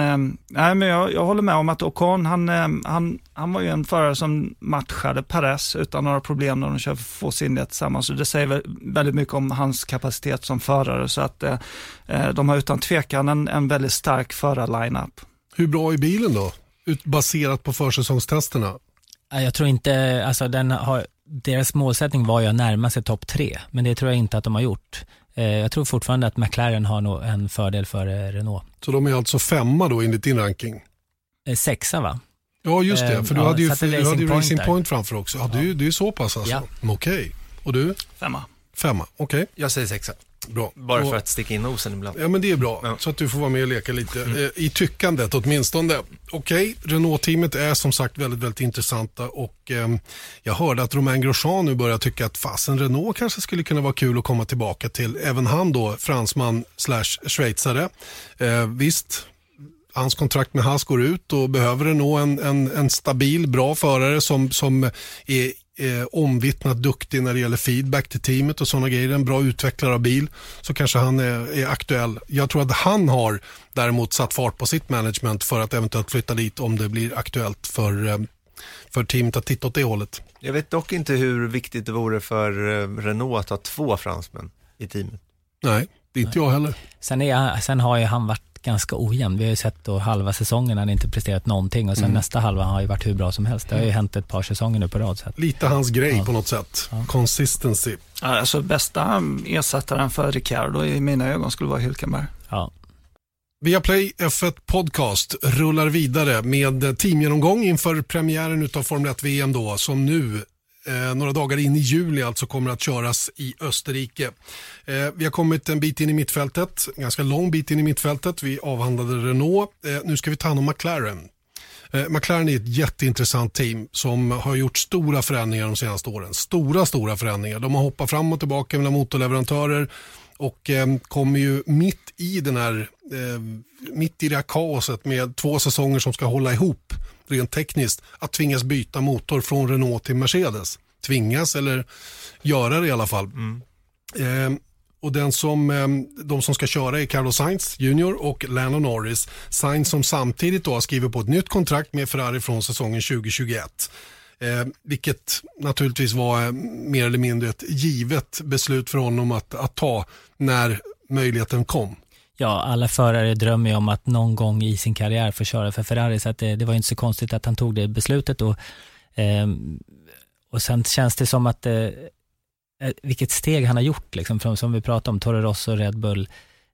nej, men jag, jag, håller med om att Ocon, han, han, han var ju en förare som matchade Perez utan några problem när de kör få sin det tillsammans. Så det säger väldigt mycket om hans kapacitet som förare, så att eh, eh, de har utan tvekan en, en väldigt stark förarlineup. Hur bra är bilen då, baserat på försäsongstesterna? Jag tror inte, alltså den har, deras målsättning var ju att närma sig topp tre, men det tror jag inte att de har gjort. Eh, jag tror fortfarande att McLaren har en fördel för Renault. Så de är alltså femma då enligt din ranking? Eh, sexa va? Ja just det, för du ja, hade ju, du hade ju Racing Point, framför också. Ja, ja. Du, du är så pass alltså? Ja. Okej. Okay. Och du? Femma. Femma, okej. Okay. Jag säger sexa. Bra. Bara för att sticka in nosen ibland. Ja, men det är bra. Ja. Så att du får vara med och leka lite mm. eh, i tyckandet åtminstone. Okej, okay. Renault-teamet är som sagt väldigt, väldigt intressanta och eh, jag hörde att Romain Grosjean nu börjar tycka att fasen Renault kanske skulle kunna vara kul att komma tillbaka till. Även han då, fransman slash schweizare. Eh, visst, hans kontrakt med Haas går ut och behöver Renault en, en, en stabil, bra förare som, som är eh, omvittnat duktig när det gäller feedback till teamet och sådana grejer, en bra utvecklare av bil, så kanske han är, är, aktuell. Jag tror att han har däremot satt fart på sitt management för att eventuellt flytta dit om det blir aktuellt för, eh, för teamet att titta åt det hållet. Jag vet dock inte hur viktigt det vore för eh, Renault att ha två fransmän i teamet. Nej, det är inte Nej. jag heller. Sen, är, sen har ju han varit ganska ojämn. Vi har ju sett då halva säsongen han inte presterat någonting och sen mm. nästa halva har ju varit hur bra som helst. Det har ju hänt ett par säsonger nu på rad. Så Lite hans grej ja. på något sätt. Ja. Consistency. Alltså bästa ersättaren för Ricardo i mina ögon skulle vara Hülkenberg. Ja. Viaplay F1 Podcast rullar vidare med teamgenomgång inför premiären av Formel 1 VM då, som nu eh, några dagar in i juli alltså kommer att köras i Österrike. Eh, vi har kommit en bit in i mittfältet, en ganska lång bit in i mittfältet. Vi avhandlade Renault. Eh, nu ska vi ta hand om McLaren. Eh, McLaren är ett jätteintressant team som har gjort stora förändringar de senaste åren. Stora, stora förändringar. De har hoppat fram och tillbaka mellan motorleverantörer och eh, kommer ju mitt i den här, eh, mitt i det här kaoset med två säsonger som ska hålla ihop rent tekniskt att tvingas byta motor från Renault till Mercedes. Tvingas eller göra det i alla fall. Mm. Eh, och den som, eh, de som ska köra är Carlos Sainz Jr och Lando Norris. Sainz som samtidigt då har skrivit på ett nytt kontrakt med Ferrari från säsongen 2021. Eh, vilket naturligtvis var eh, mer eller mindre ett givet beslut för honom att, att ta när möjligheten kom. Ja, alla förare drömmer ju om att någon gång i sin karriär få köra för Ferrari, så att det, det var inte så konstigt att han tog det beslutet. Och, eh, och sen känns det som att, eh, eh, vilket steg han har gjort, liksom, från, som vi pratade om, Toro Rosso, Red Bull,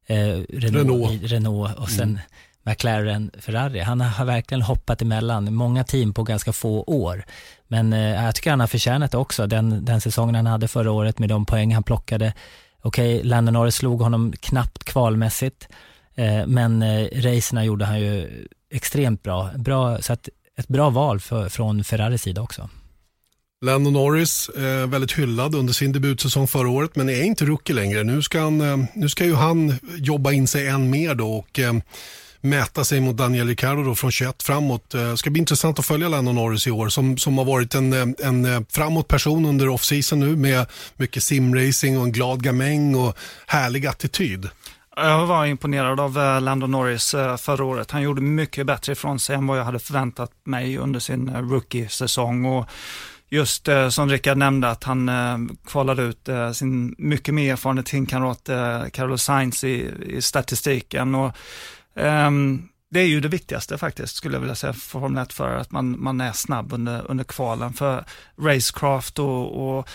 eh, Renault, Renault. Renault och sen mm. McLaren, Ferrari. Han har verkligen hoppat emellan många team på ganska få år. Men eh, jag tycker han har förtjänat det också, den, den säsongen han hade förra året med de poäng han plockade. Okej, okay, Lando Norris slog honom knappt kvalmässigt, eh, men eh, racerna gjorde han ju extremt bra. bra så att ett bra val för, från Ferraris sida också. Lando Norris, eh, väldigt hyllad under sin debutsäsong förra året, men är inte rookie längre. Nu ska, han, eh, nu ska ju han jobba in sig än mer då och eh, mäta sig mot Daniel Ricciardo då från 21 framåt. Det ska bli intressant att följa Lando Norris i år som, som har varit en, eh, en eh, framåt person under off-season nu med mycket simracing och en glad gamäng och härlig attityd. Jag var imponerad av Lando Norris förra året. Han gjorde mycket bättre ifrån sig än vad jag hade förväntat mig under sin rookie-säsong. Och just som Rickard nämnde, att han kvalade ut sin mycket mer erfarna teamkamrat Carlos Sainz i, i statistiken. Och, um, det är ju det viktigaste faktiskt, skulle jag vilja säga, för Formel 1 för att man, man är snabb under, under kvalen. För racecraft och, och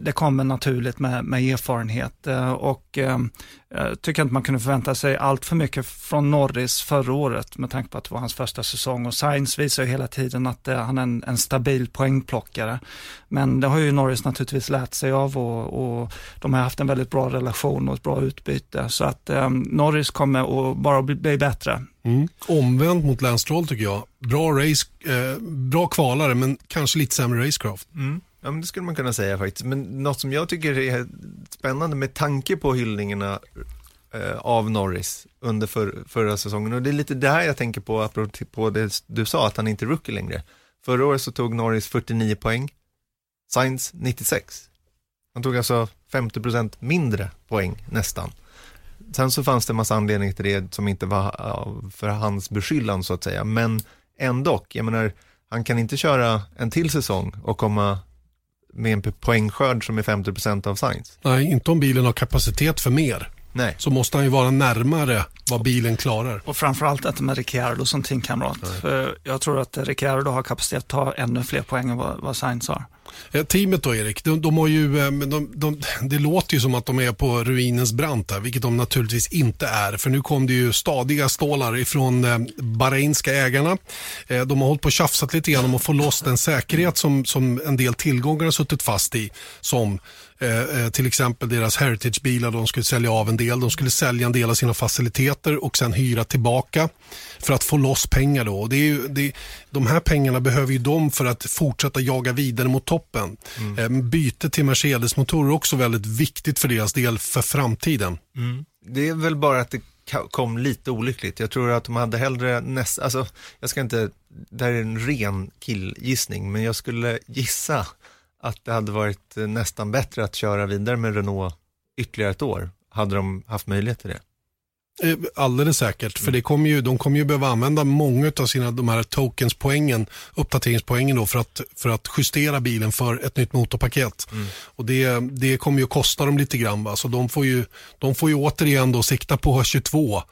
det kommer naturligt med, med erfarenhet eh, och eh, jag tycker inte man kunde förvänta sig allt för mycket från Norris förra året med tanke på att det var hans första säsong och Sainz visar ju hela tiden att han är en, en stabil poängplockare. Men det har ju Norris naturligtvis lärt sig av och, och de har haft en väldigt bra relation och ett bra utbyte så att Norris kommer att bara bli, bli bättre. Mm. Omvänt mot Lance Stroll tycker jag. Bra, race, eh, bra kvalare men kanske lite sämre racecraft. Mm. Ja, men det skulle man kunna säga faktiskt. Men något som jag tycker är spännande med tanke på hyllningarna eh, av Norris under för, förra säsongen. Och det är lite det här jag tänker på, apropå det du sa, att han inte är rookie längre. Förra året så tog Norris 49 poäng, Sainz 96. Han tog alltså 50% mindre poäng nästan. Sen så fanns det en massa anledningar till det som inte var eh, för hans beskyllan så att säga, men ändå, jag menar, han kan inte köra en till säsong och komma med en poängskörd som är 50% av Science. Nej, inte om bilen har kapacitet för mer. Nej. Så måste han ju vara närmare vad bilen klarar. Och framförallt inte med Ricciardo som teamkamrat. För jag tror att Ricciardo har kapacitet att ta ännu fler poäng än vad, vad Sainz har. Teamet då Erik, de, de har ju, ehm, de, de, det låter ju som att de är på ruinens brant här, vilket de naturligtvis inte är. För nu kom det ju stadiga stålar ifrån eh, Bahrainska ägarna. Eh, de har hållit på och tjafsat lite grann om att få loss den säkerhet som, som en del tillgångar har suttit fast i. Som eh, till exempel deras Heritage-bilar, de skulle sälja av en del. De skulle sälja en del av sina faciliteter och sen hyra tillbaka för att få loss pengar. Då. Och det är ju, det, de här pengarna behöver ju de för att fortsätta jaga vidare mot toppen. Mm. Eh, byte till Mercedes-motorer är också väldigt viktigt för deras del för framtiden. Mm. Det är väl bara att det kom lite olyckligt. Jag tror att de hade hellre nästa, alltså jag ska inte, det här är en ren killgissning, men jag skulle gissa att det hade varit nästan bättre att köra vidare med Renault ytterligare ett år, hade de haft möjlighet till det. Eh, alldeles säkert, för det kommer ju, de kommer ju behöva använda många av sina de här tokenspoängen, uppdateringspoängen då för att, för att justera bilen för ett nytt motorpaket. Mm. Och det, det kommer ju kosta dem lite grann. Va? Så de får, ju, de får ju återigen då sikta på 22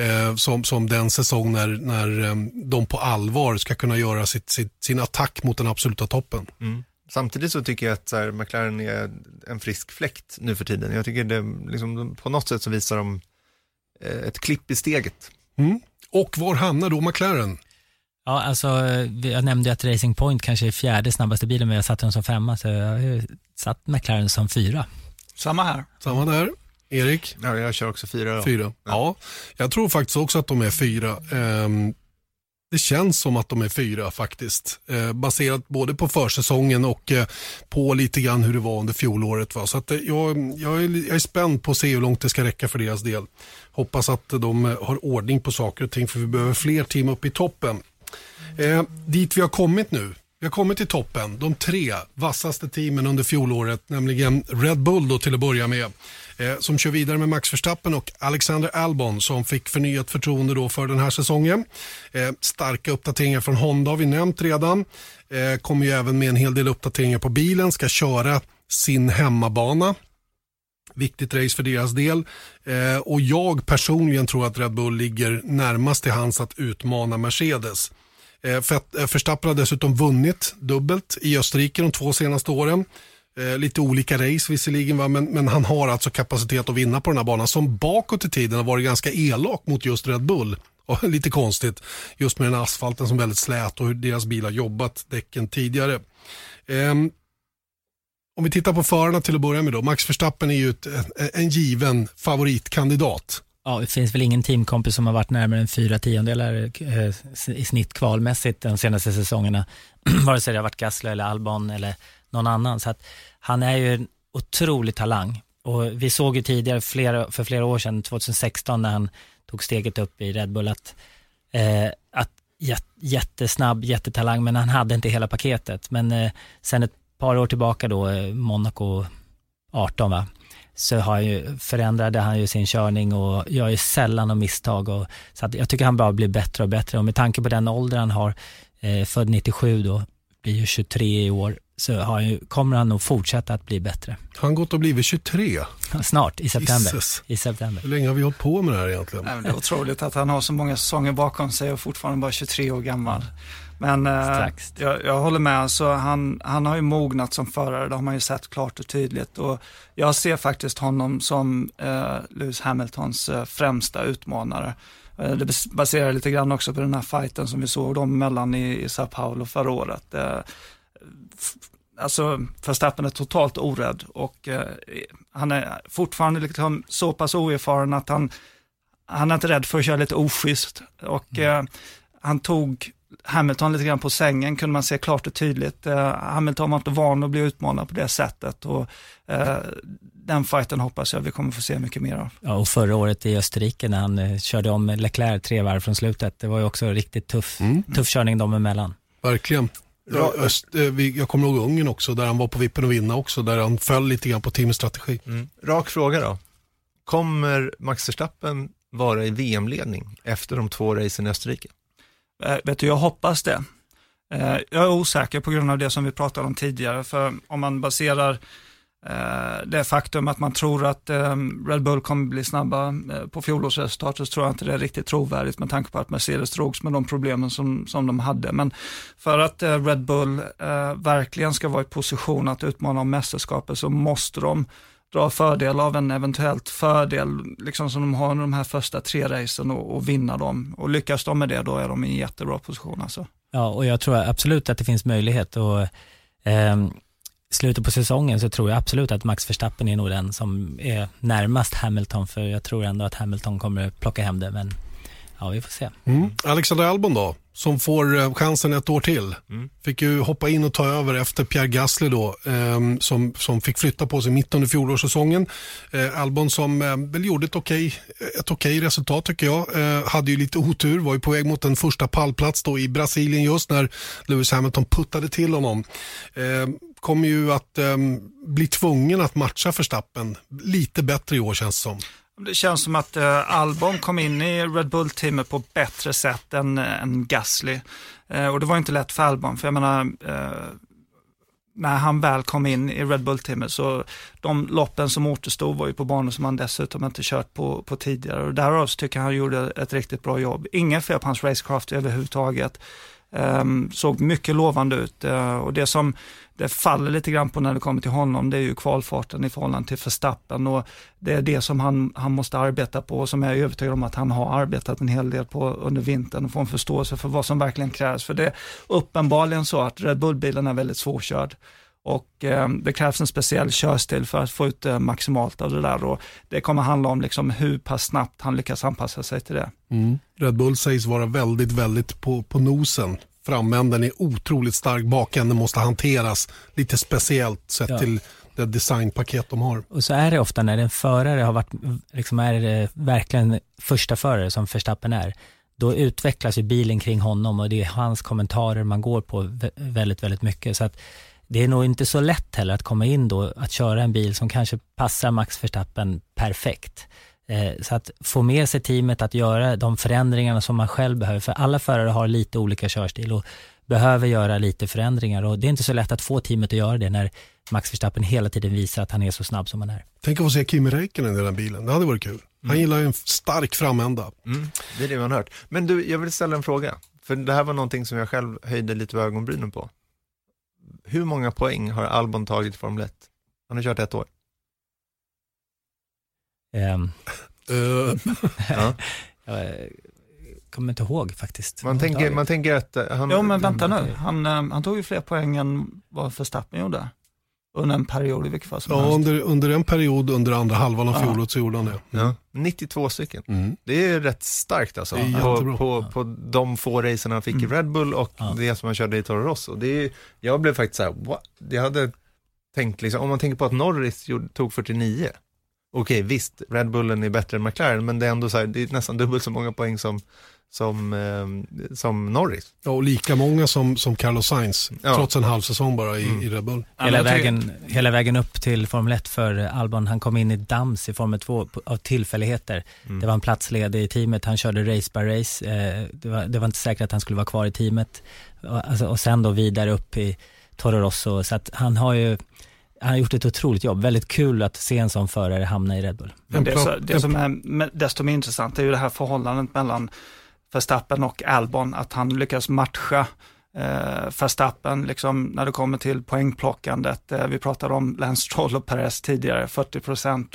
eh, som, som den säsong när, när eh, de på allvar ska kunna göra sitt, sitt, sin attack mot den absoluta toppen. Mm. Samtidigt så tycker jag att så här, McLaren är en frisk fläkt nu för tiden. Jag tycker det, liksom, på något sätt så visar de Eh, ett klipp i steget. Mm. Och var hamnar då McLaren? Ja, alltså, jag nämnde att Racing Point kanske är fjärde snabbaste bilen, men jag satte den som femma, så jag har satt McLaren som fyra. Samma här. Samma där. Erik? Ja, jag kör också fyra. Då. Fyra. Ja. ja. jag tror faktiskt också att de är fyra. Um, det känns som att de är fyra faktiskt. Eh, baserat både på försäsongen och eh, på lite grann hur det var under fjolåret. Va? Så att, eh, jag, jag, är, jag är spänd på att se hur långt det ska räcka för deras del. Hoppas att de eh, har ordning på saker och ting för vi behöver fler team upp i toppen. Eh, dit vi har kommit nu. Vi har kommit till toppen. De tre vassaste teamen under fjolåret, nämligen Red Bull då till att börja med eh, som kör vidare med Max Verstappen och Alexander Albon som fick förnyat förtroende då för den här säsongen. Eh, starka uppdateringar från Honda har vi nämnt redan. Eh, kommer ju även med en hel del uppdateringar på bilen, ska köra sin hemmabana. Viktigt race för deras del. Eh, och jag personligen tror att Red Bull ligger närmast till hans att utmana Mercedes. Eh, eh, Verstappen har dessutom vunnit dubbelt i Österrike de två senaste åren. Eh, lite olika race visserligen, va? Men, men han har alltså kapacitet att vinna på den här banan som bakåt i tiden har varit ganska elak mot just Red Bull. Och lite konstigt, just med den asfalten som är väldigt slät och hur deras bil har jobbat däcken tidigare. Eh, om vi tittar på förarna till att börja med då. Max Verstappen är ju ett, en given favoritkandidat. Ja, det finns väl ingen teamkompis som har varit närmare än fyra tiondelar eh, i snitt kvalmässigt de senaste säsongerna. Vare sig det har varit Gasly eller Albon eller någon annan. Så att han är ju en otrolig talang och vi såg ju tidigare, flera, för flera år sedan, 2016 när han tog steget upp i Red Bull, att, eh, att jättesnabb, jättetalang, men han hade inte hela paketet. Men eh, sen ett par år tillbaka då, eh, Monaco 18 va, så har ju, förändrade han ju sin körning och gör ju sällan något misstag. Och, så att jag tycker han bara blir bättre och bättre och med tanke på den ålder han har, eh, född 97 då, blir ju 23 i år, så har ju, kommer han nog fortsätta att bli bättre. Har han gått och blivit 23? Snart, i september. I september. Hur länge har vi hållit på med det här egentligen? Nej, det är otroligt att han har så många säsonger bakom sig och fortfarande bara 23 år gammal. Men eh, jag, jag, håller med, alltså, han, han har ju mognat som förare, det har man ju sett klart och tydligt. Och jag ser faktiskt honom som eh, Lewis Hamiltons eh, främsta utmanare. Eh, det baserar lite grann också på den här fighten som vi såg dem mellan i, i Sao Paulo förra året. Alltså Verstappen är totalt orädd och eh, han är fortfarande liksom så pass oerfaren att han, han är inte rädd för att köra lite oschysst. Och mm. eh, han tog Hamilton lite grann på sängen kunde man se klart och tydligt. Eh, Hamilton var inte van att bli utmanad på det sättet och eh, den fighten hoppas jag vi kommer få se mycket mer av. Ja, och förra året i Österrike när han eh, körde om Leclerc tre varv från slutet, det var ju också riktigt tuff, mm. tuff körning dem emellan. Verkligen. Öst, eh, jag kommer ihåg Ungern också, där han var på vippen att vinna också, där han föll lite grann på teamets strategi. Mm. Rak fråga då. Kommer Max Verstappen vara i VM-ledning efter de två racen i Österrike? Eh, vet du, jag hoppas det. Eh, jag är osäker på grund av det som vi pratade om tidigare, för om man baserar Eh, Eh, det faktum att man tror att ehm, Red Bull kommer bli snabba eh, på fjolårsresultatet så tror jag inte det är riktigt trovärdigt med tanke på att Mercedes drogs med de problemen som, som de hade. Men för att eh, Red Bull verkligen ska vara i position att utmana om mästerskapet så måste de dra fördel av en eventuellt fördel liksom som de har under de här första tre racen och, och vinna dem. Och lyckas de med det då är de i en jättebra position alltså. Ja, och jag tror absolut att det finns möjlighet. Och, eh, slutet på säsongen så tror jag absolut att Max Verstappen är nog den som är närmast Hamilton, för jag tror ändå att Hamilton kommer plocka hem det, men ja, vi får se. Mm. Alexander Albon då, som får eh, chansen ett år till. Mm. Fick ju hoppa in och ta över efter Pierre Gasly då, eh, som, som fick flytta på sig mitt under fjolårssäsongen. Eh, Albon som eh, väl gjorde ett okej, ett okej resultat tycker jag. Eh, hade ju lite otur, var ju på väg mot en första pallplats då i Brasilien just när Lewis Hamilton puttade till honom. Kommer ju att um, bli tvungen att matcha Verstappen lite bättre i år känns det som. Det känns som att eh, Albon kom in i Red Bull-teamet på bättre sätt än, än Gasly. Eh, och det var inte lätt för Albon, för jag menar, eh, när han väl kom in i Red Bull-teamet så de loppen som återstod var ju på banor som han dessutom inte kört på, på tidigare. Och därav så tycker jag han gjorde ett riktigt bra jobb. Inga fel på hans racecraft överhuvudtaget. Ehm, såg mycket lovande ut eh, och det som det faller lite grann på när det kommer till honom, det är ju kvalfarten i förhållande till Verstappen och det är det som han, han måste arbeta på och som jag är övertygad om att han har arbetat en hel del på under vintern och få en förståelse för vad som verkligen krävs. För det är uppenbarligen så att Red Bull-bilen är väldigt svårkörd och eh, det krävs en speciell körstil för att få ut eh, maximalt av det där och det kommer handla om liksom hur pass snabbt han lyckas anpassa sig till det. Mm. Red Bull sägs vara väldigt, väldigt på, på nosen framänden är otroligt stark, bakänden måste hanteras lite speciellt sett ja. till det designpaket de har. Och så är det ofta när en förare har varit, liksom är verkligen första förare som Verstappen är, då utvecklas ju bilen kring honom och det är hans kommentarer man går på väldigt, väldigt mycket. Så att det är nog inte så lätt heller att komma in då, att köra en bil som kanske passar Max Verstappen perfekt. Eh, så att få med sig teamet att göra de förändringarna som man själv behöver, för alla förare har lite olika körstil och behöver göra lite förändringar och det är inte så lätt att få teamet att göra det när Max Verstappen hela tiden visar att han är så snabb som han är. Tänk att få se Kimi Räikkönen i den bilen, det hade varit kul. Han mm. gillar ju en stark framända. Mm, det är det man har hört. Men du, jag vill ställa en fråga, för det här var någonting som jag själv höjde lite på ögonbrynen på. Hur många poäng har Albon tagit i Formel 1? Han har kört ett år. Um, ja. Jag kommer inte ihåg faktiskt. Man, tänker, man tänker att eh, han... Jo, men vänta nu. Han, eh, han tog ju fler poäng än vad Verstappen gjorde. Under en period i vilket fall som Ja, under, under en period under andra halvan av fjolåret så gjorde han det. Ja. 92 stycken. Mm. Det är rätt starkt alltså. På, på, på de få racen han fick mm. i Red Bull och ja. det som han körde i Toro Rosso. Det är, jag blev faktiskt så här, what? jag hade tänkt liksom, om man tänker på att Norris tog 49 okej visst, Red Bullen är bättre än McLaren, men det är ändå så här, det är nästan dubbelt så många poäng som, som, eh, som Norris. Ja, och lika många som, som Carlos Sainz, Ja. trots en halv säsong bara i, Mm. i Red Bull. Hela, vägen, hela vägen upp till Formel 1 för Albon, han kom in i Dams i Formel 2 på- av tillfälligheter. Mm. Det var en platsledig i teamet, han körde race by race. Eh, det, var, det var inte säkert att han skulle vara kvar i teamet. Och, alltså, och sen då vidare upp i Toro Rosso. Så att han har ju han har gjort ett otroligt jobb. Väldigt kul att se en sån förare hamna i Red Bull. Men En det, så, det som är desto mer intressant är ju det här förhållandet mellan Verstappen och Albon, att han lyckas matcha eh, Verstappen liksom, när det kommer till poängplockandet. Eh, vi pratade om Lance Stroll och Perez tidigare, 40 procent.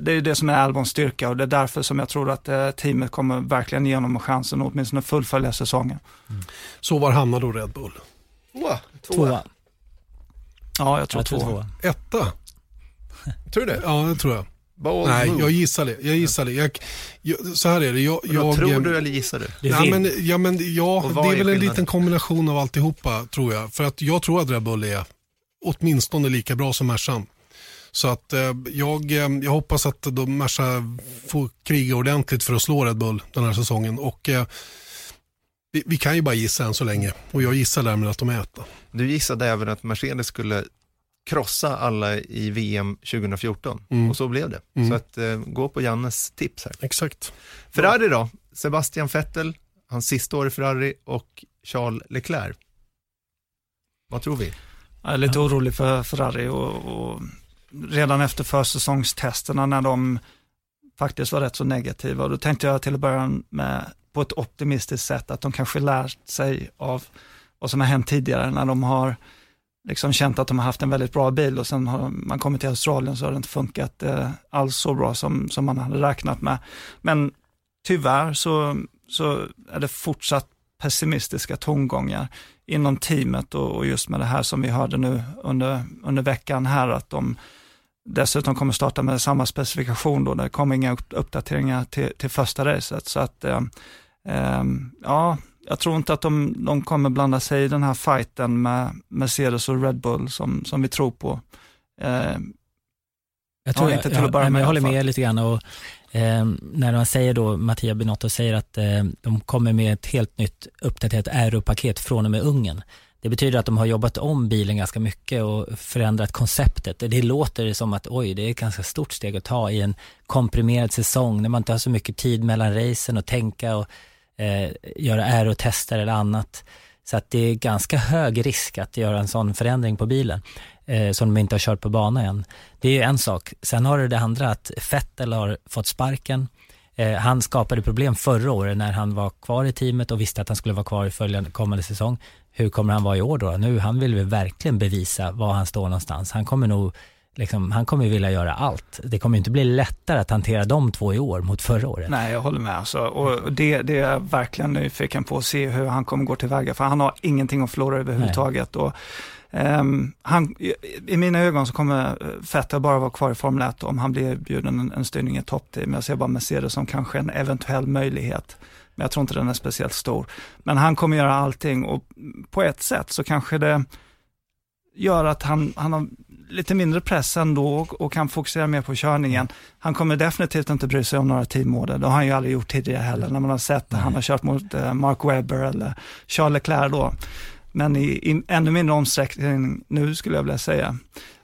Det är det som är Albons styrka och det är därför som jag tror att eh, teamet kommer verkligen ge honom chansen att åtminstone fullfölja säsongen. Så var hamnar då Red Bull? Tvåa. Tvåa. Ja, jag tror två. tvåa. Etta? Tror du det? Ja, det tror jag. Bold Nej, move. jag gissar det. Jag gissar det. Jag, jag, så här är det. Jag, jag, tror du eller gissar du? Nej, vill. men, ja, men, ja, det är är väl en liten kombination av alltihopa tror jag. För att jag tror att Red Bull är åtminstone lika bra som Mercan. Så att eh, jag, eh, jag hoppas att de Merca får kriga ordentligt för att slå Red Bull den här säsongen. Och eh, vi, vi kan ju bara gissa än så länge. Och jag gissar därmed att de är etta. Du gissade även att Mercedes skulle krossa alla i VM 2014 Mm. och så blev det. Mm. Så att eh, gå på Jannes tips här. Exakt. Ferrari då? Sebastian Vettel, hans sista år i Ferrari och Charles Leclerc. Vad tror vi? Jag är lite orolig för Ferrari och, och redan efter försäsongstesterna när de faktiskt var rätt så negativa. Och då tänkte jag till att börja med på ett optimistiskt sätt att de kanske lärt sig av vad som har hänt tidigare när de har liksom känt att de har haft en väldigt bra bil och sen har man kommit till Australien så har det inte funkat eh, alls så bra som, som man hade räknat med. Men tyvärr så, så är det fortsatt pessimistiska tongångar inom teamet och, och just med det här som vi hörde nu under, under veckan här att de dessutom kommer starta med samma specifikation då, det kommer inga uppdateringar till, till första racet. Så att, eh, eh, ja, jag tror inte att de, de kommer blanda sig i den här fighten med Mercedes och Red Bull som, som vi tror på. Eh, Jag, tror, Ja, inte till att börja med jag håller med lite grann. Och, eh, när man säger då, Mattia Binotto säger att eh, de kommer med ett helt nytt uppdaterat aeropaket från och med Ungern. Det betyder att de har jobbat om bilen ganska mycket och förändrat konceptet. Det låter som att oj, det är ett ganska stort steg att ta i en komprimerad säsong när man inte har så mycket tid mellan racen och tänka och eh, göra aerotester eller annat. Så att det är ganska hög risk att göra en sån förändring på bilen eh, som de inte har kört på bana än. Det är ju en sak. Sen har du det andra att Vettel har fått sparken. Eh, han skapade problem förra året när han var kvar i teamet och visste att han skulle vara kvar i följande kommande säsong. Hur kommer han vara i år då? Nu, han vill vi verkligen bevisa var han står någonstans. Han kommer nog, liksom, han kommer vilja göra allt. Det kommer inte bli lättare att hantera de två i år mot förra året. Nej, jag håller med. Alltså. Och det, det är jag verkligen nyfiken på att se hur han kommer gå tillväga, för han har ingenting att förlora överhuvudtaget. Och, ehm, han, i, I mina ögon så kommer Vettel bara vara kvar i Formel 1 om han blir erbjuden en, en styrning i toppteam. Jag ser bara Mercedes som kanske en eventuell möjlighet. Men jag tror inte den är speciellt stor. Men han kommer göra allting och på ett sätt så kanske det gör att han, han har lite mindre press ändå och, och kan fokusera mer på körningen. Han kommer definitivt inte bry sig om några teamorder. Det har han ju aldrig gjort tidigare heller när man har sett att han har kört mot eh, Mark Webber eller Charles Leclerc då. Men i, i ännu mindre omsträckning nu skulle jag vilja säga.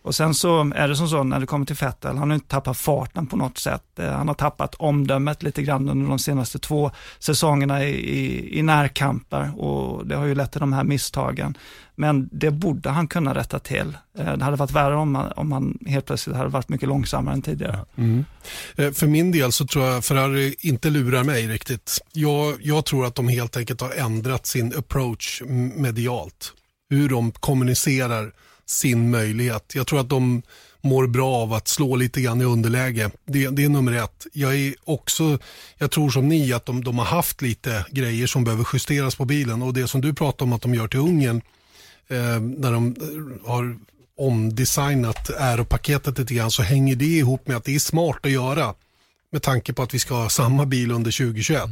Och sen så är det som så när det kommer till Vettel, han har inte tappat farten på något sätt. Eh, han har tappat omdömet lite grann under de senaste två säsongerna i, i, i närkamper och det har ju lett till de här misstagen. Men det borde han kunna rätta till. Eh, det hade varit värre om han, om han helt plötsligt hade varit mycket långsammare än tidigare. Mm. Eh, för min del så tror jag Ferrari inte lurar mig riktigt. Jag, jag tror att de helt enkelt har ändrat sin approach medialt. Hur de kommunicerar sin möjlighet. Jag tror att de mår bra av att slå lite grann i underläge. Det, det är nummer ett. Jag är också, jag tror som ni att de, de har haft lite grejer som behöver justeras på bilen och det som du pratar om att de gör till Ungern eh, när de eh, har omdesignat aeropaketet lite grann så hänger det ihop med att det är smart att göra med tanke på att vi ska ha samma bil under 2021.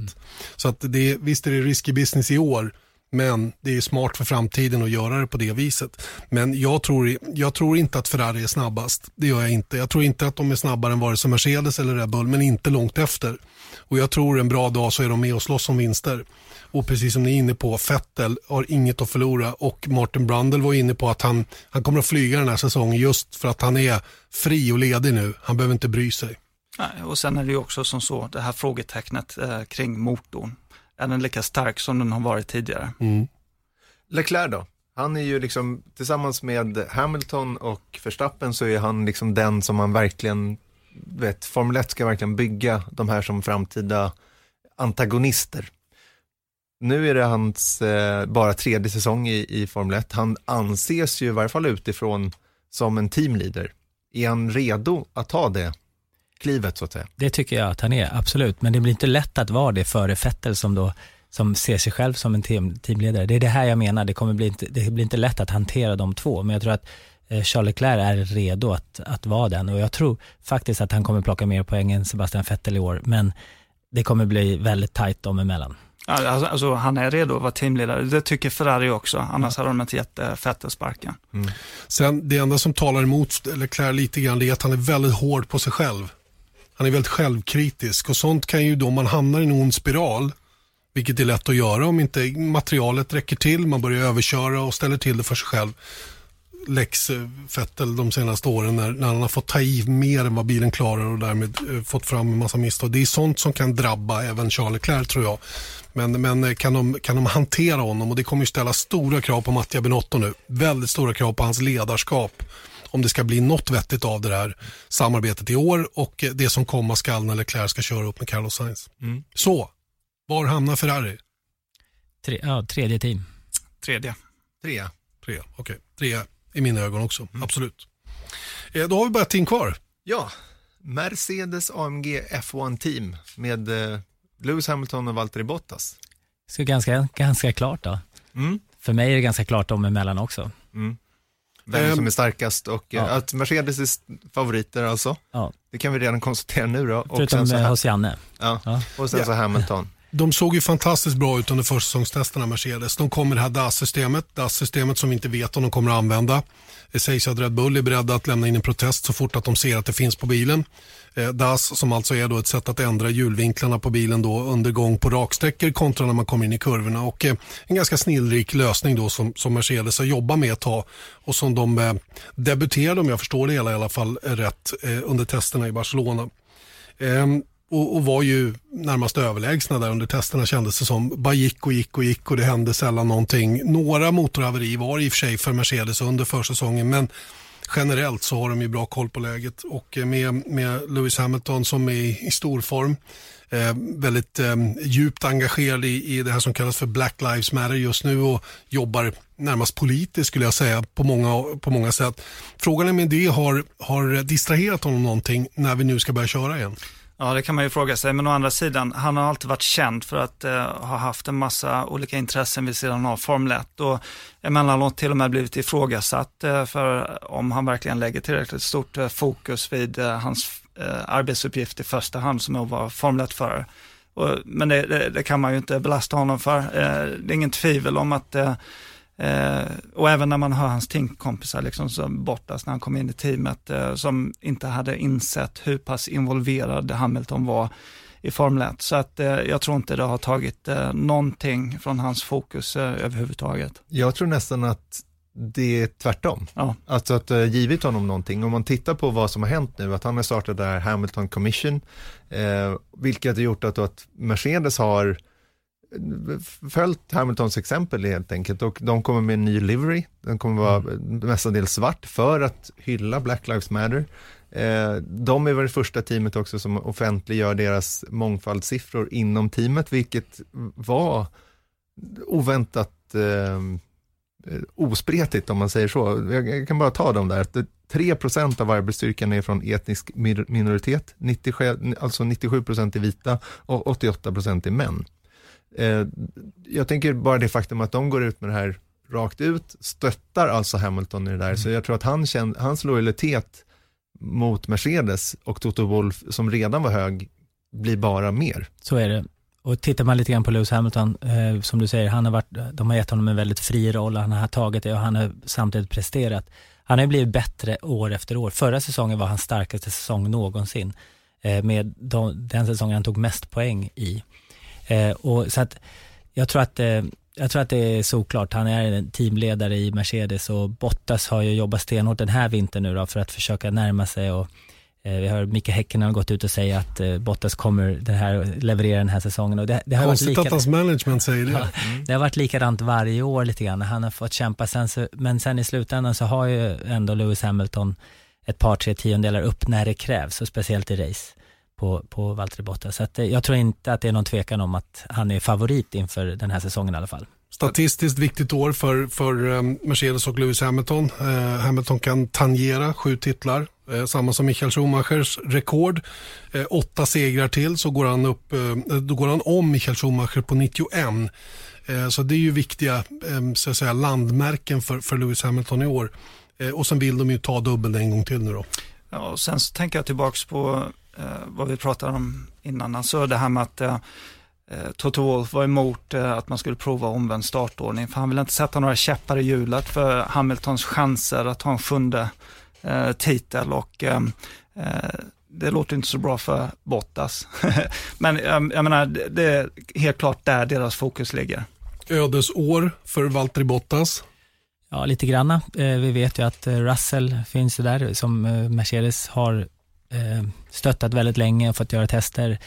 Så att det, visst är det risky business i år men det är smart för framtiden att göra det på det viset. Men jag tror, jag tror inte att Ferrari är snabbast. Det gör jag inte. Jag tror inte att de är snabbare än vare sig Mercedes eller Red Bull, men inte långt efter. Och jag tror en bra dag så är de med och slåss om vinster. Och precis som ni är inne på, Fettel har inget att förlora och Martin Brundle var inne på att han, han kommer att flyga den här säsongen just för att han är fri och ledig nu. Han behöver inte bry sig. Och sen är det ju också som så, det här frågetecknet eh, kring motorn. Är den lika stark som den har varit tidigare? Mm. Leclerc då? Han är ju liksom, tillsammans med Hamilton och Verstappen så är han liksom den som man verkligen, vet, Formel 1 ska verkligen bygga de här som framtida antagonister. Nu är det hans eh, bara tredje säsong i, i Formel 1. Han anses ju i varje fall utifrån som en teamleader. Är han redo att ta det klivet så att säga? Det tycker jag att han är, absolut. Men det blir inte lätt att vara det före Vettel som då som ser sig själv som en team, teamledare. Det är det här jag menar, det, kommer bli inte, det blir inte lätt att hantera de två, men jag tror att eh, Charles Leclerc är redo att, att vara den och jag tror faktiskt att han kommer plocka mer poäng än Sebastian Vettel i år, men det kommer bli väldigt tajt dem emellan. Alltså, alltså, han är redo att vara teamledare, det tycker Ferrari också, annars hade de inte gett eh, Vettel sparken. Mm. Sen det enda som talar emot Leclerc lite grann, det är att han är väldigt hård på sig själv. Han är väldigt självkritisk och sånt kan ju då, om man hamnar i en ond spiral, vilket är lätt att göra om inte materialet räcker till, man börjar överköra och ställer till det för sig själv. Lex Fettel de senaste åren när, när han har fått ta i mer än vad bilen klarar och därmed eh, fått fram en massa misstag. Det är sånt som kan drabba även Charles Leclerc tror jag. Men, men eh, kan, de, kan de hantera honom och det kommer ju ställa stora krav på Mattia Benotto nu. Väldigt stora krav på hans ledarskap om det ska bli något vettigt av det här samarbetet i år och det som komma skall när Leclerc ska köra upp med Carlos Sainz. Mm. Så, var hamnar Ferrari? Tre, ja, tredje team. Tredje. Trea. Trea, okej. Okay. Trea i mina ögon också, mm. absolut. Eh, då har vi bara ett team kvar. Ja, Mercedes AMG F1 Team med eh, Lewis Hamilton och Valtteri Bottas. Så ganska, ganska klart då. Mm. För mig är det ganska klart dem emellan också. Mm. Vem um, som är starkast och ja. att Mercedes är favoriter alltså. Ja. Det kan vi redan konstatera nu då. Förutom och sen så hos Janne. Ja. ja. Och sen ja. så Hamilton. De såg ju fantastiskt bra ut under försäsongstesterna Mercedes. De kommer det här DAS-systemet, DAS-systemet som vi inte vet om de kommer att använda. Det sägs att Red Bull är beredda att lämna in en protest så fort att de ser att det finns på bilen. Eh, DAS som alltså är då ett sätt att ändra hjulvinklarna på bilen då under gång på raksträckor kontra när man kommer in i kurvorna. Och eh, en ganska snillrik lösning då som, som Mercedes har jobbat med ett tag och som de eh, debuterade, om jag förstår det hela i alla fall rätt, under testerna i Barcelona. Ehm, och, och, var ju närmast överlägsna där under testerna kändes det som. Bara gick och gick och gick och det hände sällan någonting. Några motorhaveri var i och för sig för Mercedes under försäsongen men generellt så har de ju bra koll på läget och eh, med, med Lewis Hamilton som är i, i stor form. Eh, väldigt eh, djupt engagerad i, i det här som kallas för Black Lives Matter just nu och jobbar närmast politiskt skulle jag säga på många, på många sätt. Frågan är om det har, har distraherat honom någonting när vi nu ska börja köra igen? Ja, det kan man ju fråga sig, men å andra sidan, han har alltid varit känd för att eh, ha haft en massa olika intressen vid sidan av Formel 1 och emellanåt till och med blivit ifrågasatt eh, för om han verkligen lägger tillräckligt stort eh, fokus vid eh, hans eh, arbetsuppgift i första hand som att vara Formel 1-förare. Men det, det, det, kan man ju inte belasta honom för. Eh, det är ingen tvivel om att eh, Eh, och även när man hör hans teamkompisar liksom så bortas när han kom in i teamet, eh, som inte hade insett hur pass involverad Hamilton var i Formel 1. Så att eh, jag tror inte det har tagit eh, någonting från hans fokus eh, överhuvudtaget. Jag tror nästan att det är tvärtom. Ja. Alltså att det givit honom någonting. Om man tittar på vad som har hänt nu, att han har startat det här Hamilton Commission, eh, vilket har gjort att, att Mercedes har följt Hamiltons exempel helt enkelt och de kommer med en ny livery. Den kommer vara mm. mestadels svart för att hylla Black Lives Matter. Eh, de är väl det första teamet också som offentliggör deras mångfaldssiffror inom teamet, vilket var oväntat eh, ospretigt om man säger så. Jag kan bara ta dem där. 3% av arbetsstyrkan är från etnisk minoritet, 97, alltså 97 är vita och 88% är män. Eh, jag tänker bara det faktum att de går ut med det här rakt ut, stöttar alltså Hamilton i det där, mm. så jag tror att han känner, hans lojalitet mot Mercedes och Toto Wolf som redan var hög blir bara mer. Så är det. och tittar man lite grann på Lewis Hamilton, eh, som du säger, han har varit, de har gett honom en väldigt fri roll, han har tagit det och han har samtidigt presterat. Han har blivit bättre år efter år. Förra säsongen var hans starkaste säsong någonsin, eh, med de, den säsongen han tog mest poäng i. Eh, och så att jag tror att eh, jag tror att det är såklart. Han är en teamledare i Mercedes och Bottas har ju jobbat stenhårt den här vintern nu då för att försöka närma sig och eh, vi har Micke Häcken har gått ut och säger att eh, Bottas kommer den här, leverera den här säsongen. Och det, det har Konstigt varit att hans management säger det. Ja, det har varit likadant varje år lite grann. Han har fått kämpa sen, så, men sen i slutändan så har ju ändå Lewis Hamilton ett par, tre tiondelar upp när det krävs och speciellt i race på, på Valtteri Bottas. Så att, eh, jag tror inte att det är någon tvekan om att han är favorit inför den här säsongen i alla fall. Statistiskt viktigt år för, för um, Mercedes och Lewis Hamilton. Uh, Hamilton kan tangera sju titlar, uh, samma som Michael Schumachers rekord. Uh, åtta segrar till så går han, upp, då går han om Michael Schumacher på 91. Så det är ju viktiga så att säga, landmärken för, för Lewis Hamilton i år. Och sen vill de ju ta dubbeln en gång till nu då. Ja, och sen så tänker jag tillbaka på vad vi pratade om innan, alltså det här med att Eh, Toto Wolff var emot eh, att man skulle prova omvänd startordning, för han vill inte sätta några käppar i hjulet för Hamiltons chanser att ha en sjunde eh, titel och eh, eh det låter inte så bra för Bottas. Men jag menar, det är helt klart där deras fokus ligger. Ödesår för Valtteri Bottas? Ja, lite granna. Vi vet ju att Russell finns där som Mercedes har stöttat väldigt länge och fått göra tester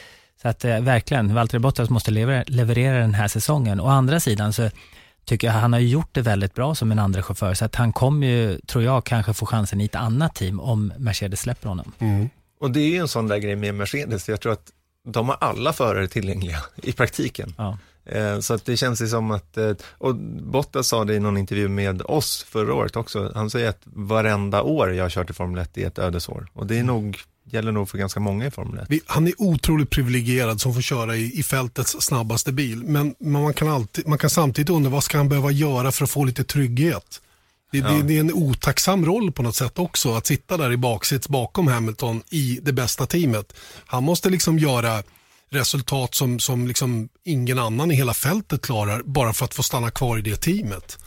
så att eh, verkligen, Valtteri Bottas måste leverera, leverera den här säsongen. Å andra sidan så tycker jag han har gjort det väldigt bra som en andra chaufför så att han kommer ju, tror jag, kanske få chansen i ett annat team om Mercedes släpper honom. Mm. Och det är ju en sån där grej med Mercedes, jag tror att de har alla förare tillgängliga i praktiken. Ja. Eh, så att det känns ju som att, eh, och Bottas sa det i någon intervju med oss förra året också, han säger att varenda år jag har kört i Formel 1 är ett ödesår. Och det är nog gäller nog för ganska många i Formel 1. Han är otroligt privilegierad som får köra i, i fältets snabbaste bil. Men man kan, alltid, man kan samtidigt undra vad ska han behöva göra för att få lite trygghet? Det, ja. det, det, är en otacksam roll på något sätt också att sitta där i baksits bakom Hamilton i det bästa teamet. Han måste liksom göra resultat som, som liksom ingen annan i hela fältet klarar bara för att få stanna kvar i det teamet.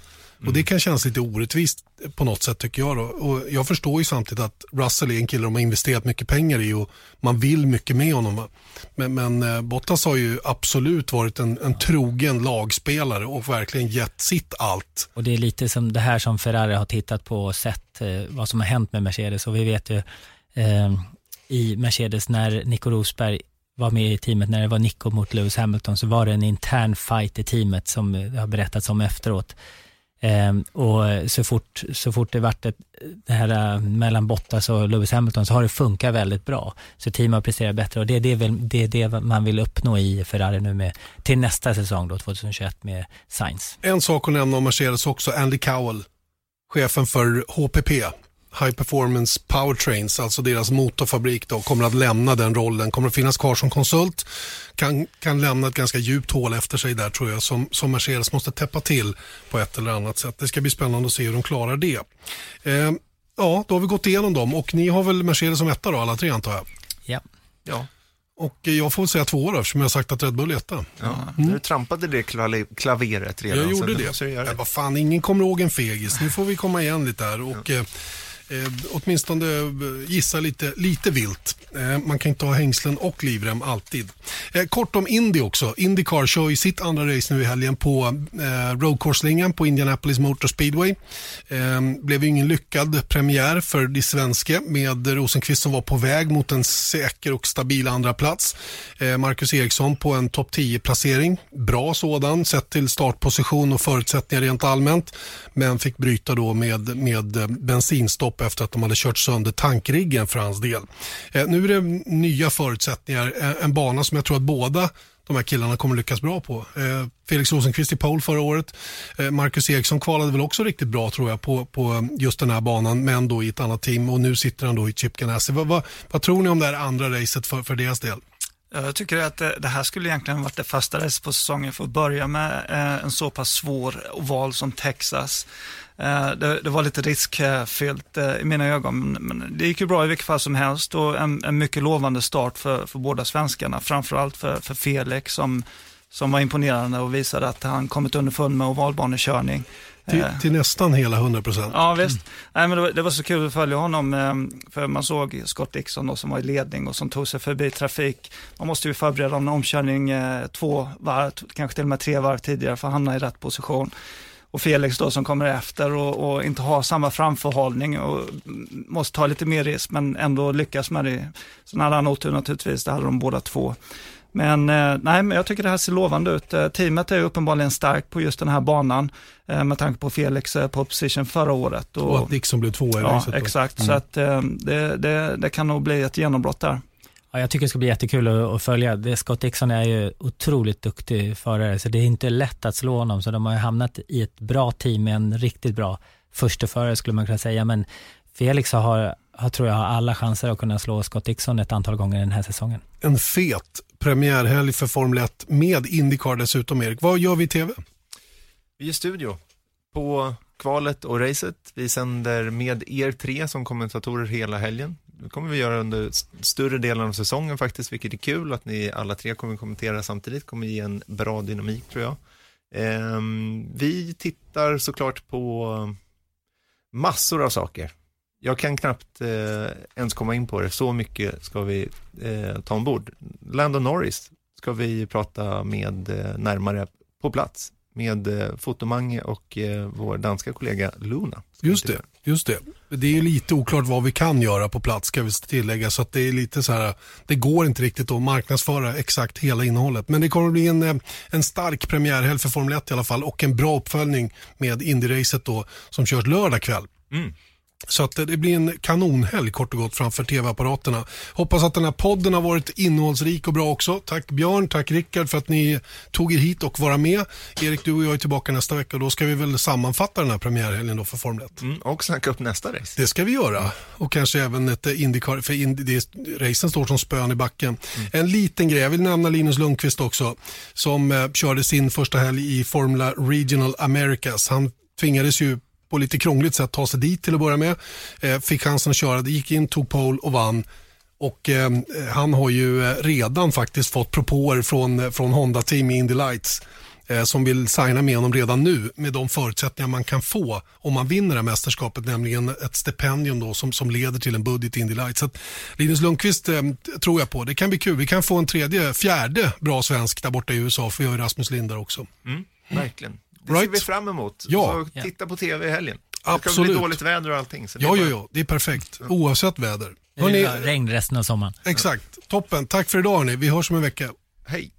Och det kan kännas lite orättvist på något sätt tycker jag. Då. Och jag förstår ju samtidigt att Russell är en kille de har investerat mycket pengar i och man vill mycket med honom. Men, men eh, Bottas har ju absolut varit en, en trogen lagspelare och verkligen gett sitt allt. Och det är lite som det här som Ferrari har tittat på och sett eh, vad som har hänt med Mercedes. Och vi vet ju eh, i Mercedes när Nico Rosberg var med i teamet när det var Nico mot Lewis Hamilton så var det en intern fight i teamet som det har berättats om efteråt. Eh, och så fort, så fort det vart ett, det här eh, mellan Bottas och Lewis Hamilton så har det funkat väldigt bra. Så teamet har presterat bättre och det är det, väl, det är det man vill uppnå i Ferrari nu med, till nästa säsong då, 2021 med Sainz. En sak att nämna om Mercedes också, Andy Cowell, chefen för HPP, High Performance Powertrains, alltså deras motorfabrik, då, kommer att lämna den rollen. Kommer att finnas kvar som konsult. Kan, kan lämna ett ganska djupt hål efter sig där tror jag som, som Mercedes måste täppa till på ett eller annat sätt. Det ska bli spännande att se hur de klarar det. Eh, ja, då har vi gått igenom dem och ni har väl Mercedes som etta då, alla tre antar jag? Ja. ja. Och jag får säga två år eftersom jag har sagt att Red Bull är etta. Ja, mm. Du trampade det klaveret redan. Jag gjorde det. det. vad fan, ingen kommer ihåg en fegis. Nu får vi komma igen lite här. Och, ja eh, åtminstone eh, gissa lite, lite vilt. Eh, man kan inte ha hängslen och livrem alltid. Eh, kort om Indy också. Indycar kör i sitt andra race nu i helgen på eh, roadcourse-lingan på Indianapolis Motor Speedway. Eh, blev ju ingen lyckad premiär för de svenska med Rosenqvist som var på väg mot en säker och stabil andra plats. Eh, Marcus Eriksson på en topp 10-placering. Bra sådan sett till startposition och förutsättningar rent allmänt. Men fick bryta då med, med eh, bensinstopp stopp efter att de hade kört sönder tankriggen för hans del. Eh, nu är det nya förutsättningar, eh, en bana som jag tror att båda de här killarna kommer lyckas bra på. Eh, Felix Rosenqvist i pole förra året. Eh, Marcus Eriksson kvalade väl också riktigt bra tror jag på, på eh, just den här banan, men då i ett annat team och nu sitter han då i Chip Ganassi. Vad, vad, vad tror ni om det här andra racet för, för deras del? Jag tycker att det här skulle egentligen varit det första racet på säsongen för att börja med eh, en så pass svår oval som Texas. Eh, det, det var lite riskfyllt eh, i mina ögon, men det gick ju bra i vilket fall som helst och en, en mycket lovande start för, för båda svenskarna, framförallt för, för Felix som, som var imponerande och visade att han kommit underfund med ovalbanekörning. Till, till, nästan hela 100 procent. Ja, visst. Nej, men det var, det, var, så kul att följa honom, ehm, för man såg Scott Dixon då, som var i ledning och som tog sig förbi trafik. Man måste ju förbereda en omkörning eh, två varv, kanske till och med tre varv tidigare för att hamna i rätt position. Och Felix då som kommer efter och, och inte har samma framförhållning och måste ta lite mer risk men ändå lyckas med det. Sen hade han otur naturligtvis, det hade de båda två. Men, eh, nej, men jag tycker det här ser lovande ut. Eh, teamet är uppenbarligen starkt på just den här banan eh, med tanke på Felix på position förra året. Och, och att Dixon blev tvåa i Ja, exakt. Mm. Så att det, det, det kan nog bli ett genombrott där. Ja, jag tycker det ska bli jättekul att, att följa. Det, Scott Dixon är ju otroligt duktig förare, så det är inte lätt att slå honom. Så de har ju hamnat i ett bra team med en riktigt bra försteförare skulle man kunna säga. Men Felix har, har, tror jag, har alla chanser att kunna slå Scott Dixon ett antal gånger den här säsongen. En fet premiärhelg för Formel 1 med Indycar dessutom, Erik. Vad gör vi i tv? Vi är studio på kvalet och racet. Vi sänder med er tre som kommentatorer hela helgen. Det kommer vi göra under större delen av säsongen faktiskt, vilket är kul att ni alla tre kommer kommentera samtidigt. kommer ge en bra dynamik tror jag. Ehm, vi tittar såklart på massor av saker jag kan knappt eh, ens komma in på det, så mycket ska vi eh, ta ombord. Landon Norris ska vi prata med eh, närmare på plats med eh, Fotomange och eh, vår danska kollega Luna. Just det, just det. Det är lite oklart vad vi kan göra på plats ska vi tillägga så att det är lite så här, det går inte riktigt att marknadsföra exakt hela innehållet. Men det kommer att bli en, eh, en stark premiärhelg för Formel 1 i alla fall och en bra uppföljning med Indy-racet då som körs lördag kväll. Mm. Så att det blir en kanonhelg kort och gott framför tv-apparaterna. Hoppas att den här podden har varit innehållsrik och bra också. Tack Björn, tack Rickard för att ni tog er hit och vara med. Erik, du och jag är tillbaka nästa vecka och då ska vi väl sammanfatta den här premiärhelgen då för Formel 1. Mm, och snacka upp nästa race. Det ska vi göra. Och kanske även ett Indycar, för Indy, racen står som spön i backen. Mm. En liten grej, jag vill nämna Linus Lundqvist också, som eh, körde sin första helg i Formula Regional Americas. Han tvingades ju på lite krångligt sätt ta sig dit till att börja med. Eh, fick chansen att köra, det gick in, tog pole och vann. Och eh, han har ju eh, redan faktiskt fått propåer från, eh, från Honda Team i Indy Lights eh, som vill signa med honom redan nu med de förutsättningar man kan få om man vinner det här mästerskapet, nämligen ett stipendium då som, som leder till en budget i Indy Lights. Så att Linus Lundqvist eh, tror jag på. Det kan bli kul. Vi kan få en tredje, fjärde bra svensk där borta i USA, för vi har ju Rasmus Lindar också. Mm, verkligen. Det right. ser vi fram emot. Ja. Så titta på tv i helgen. Absolut. Det kan bli dåligt väder och allting. Så ja, ja, ja, det är perfekt. Oavsett väder. Hörrni, regn resten av sommaren. Exakt. Toppen. Tack för idag hörni. Vi hörs om en vecka. Hej.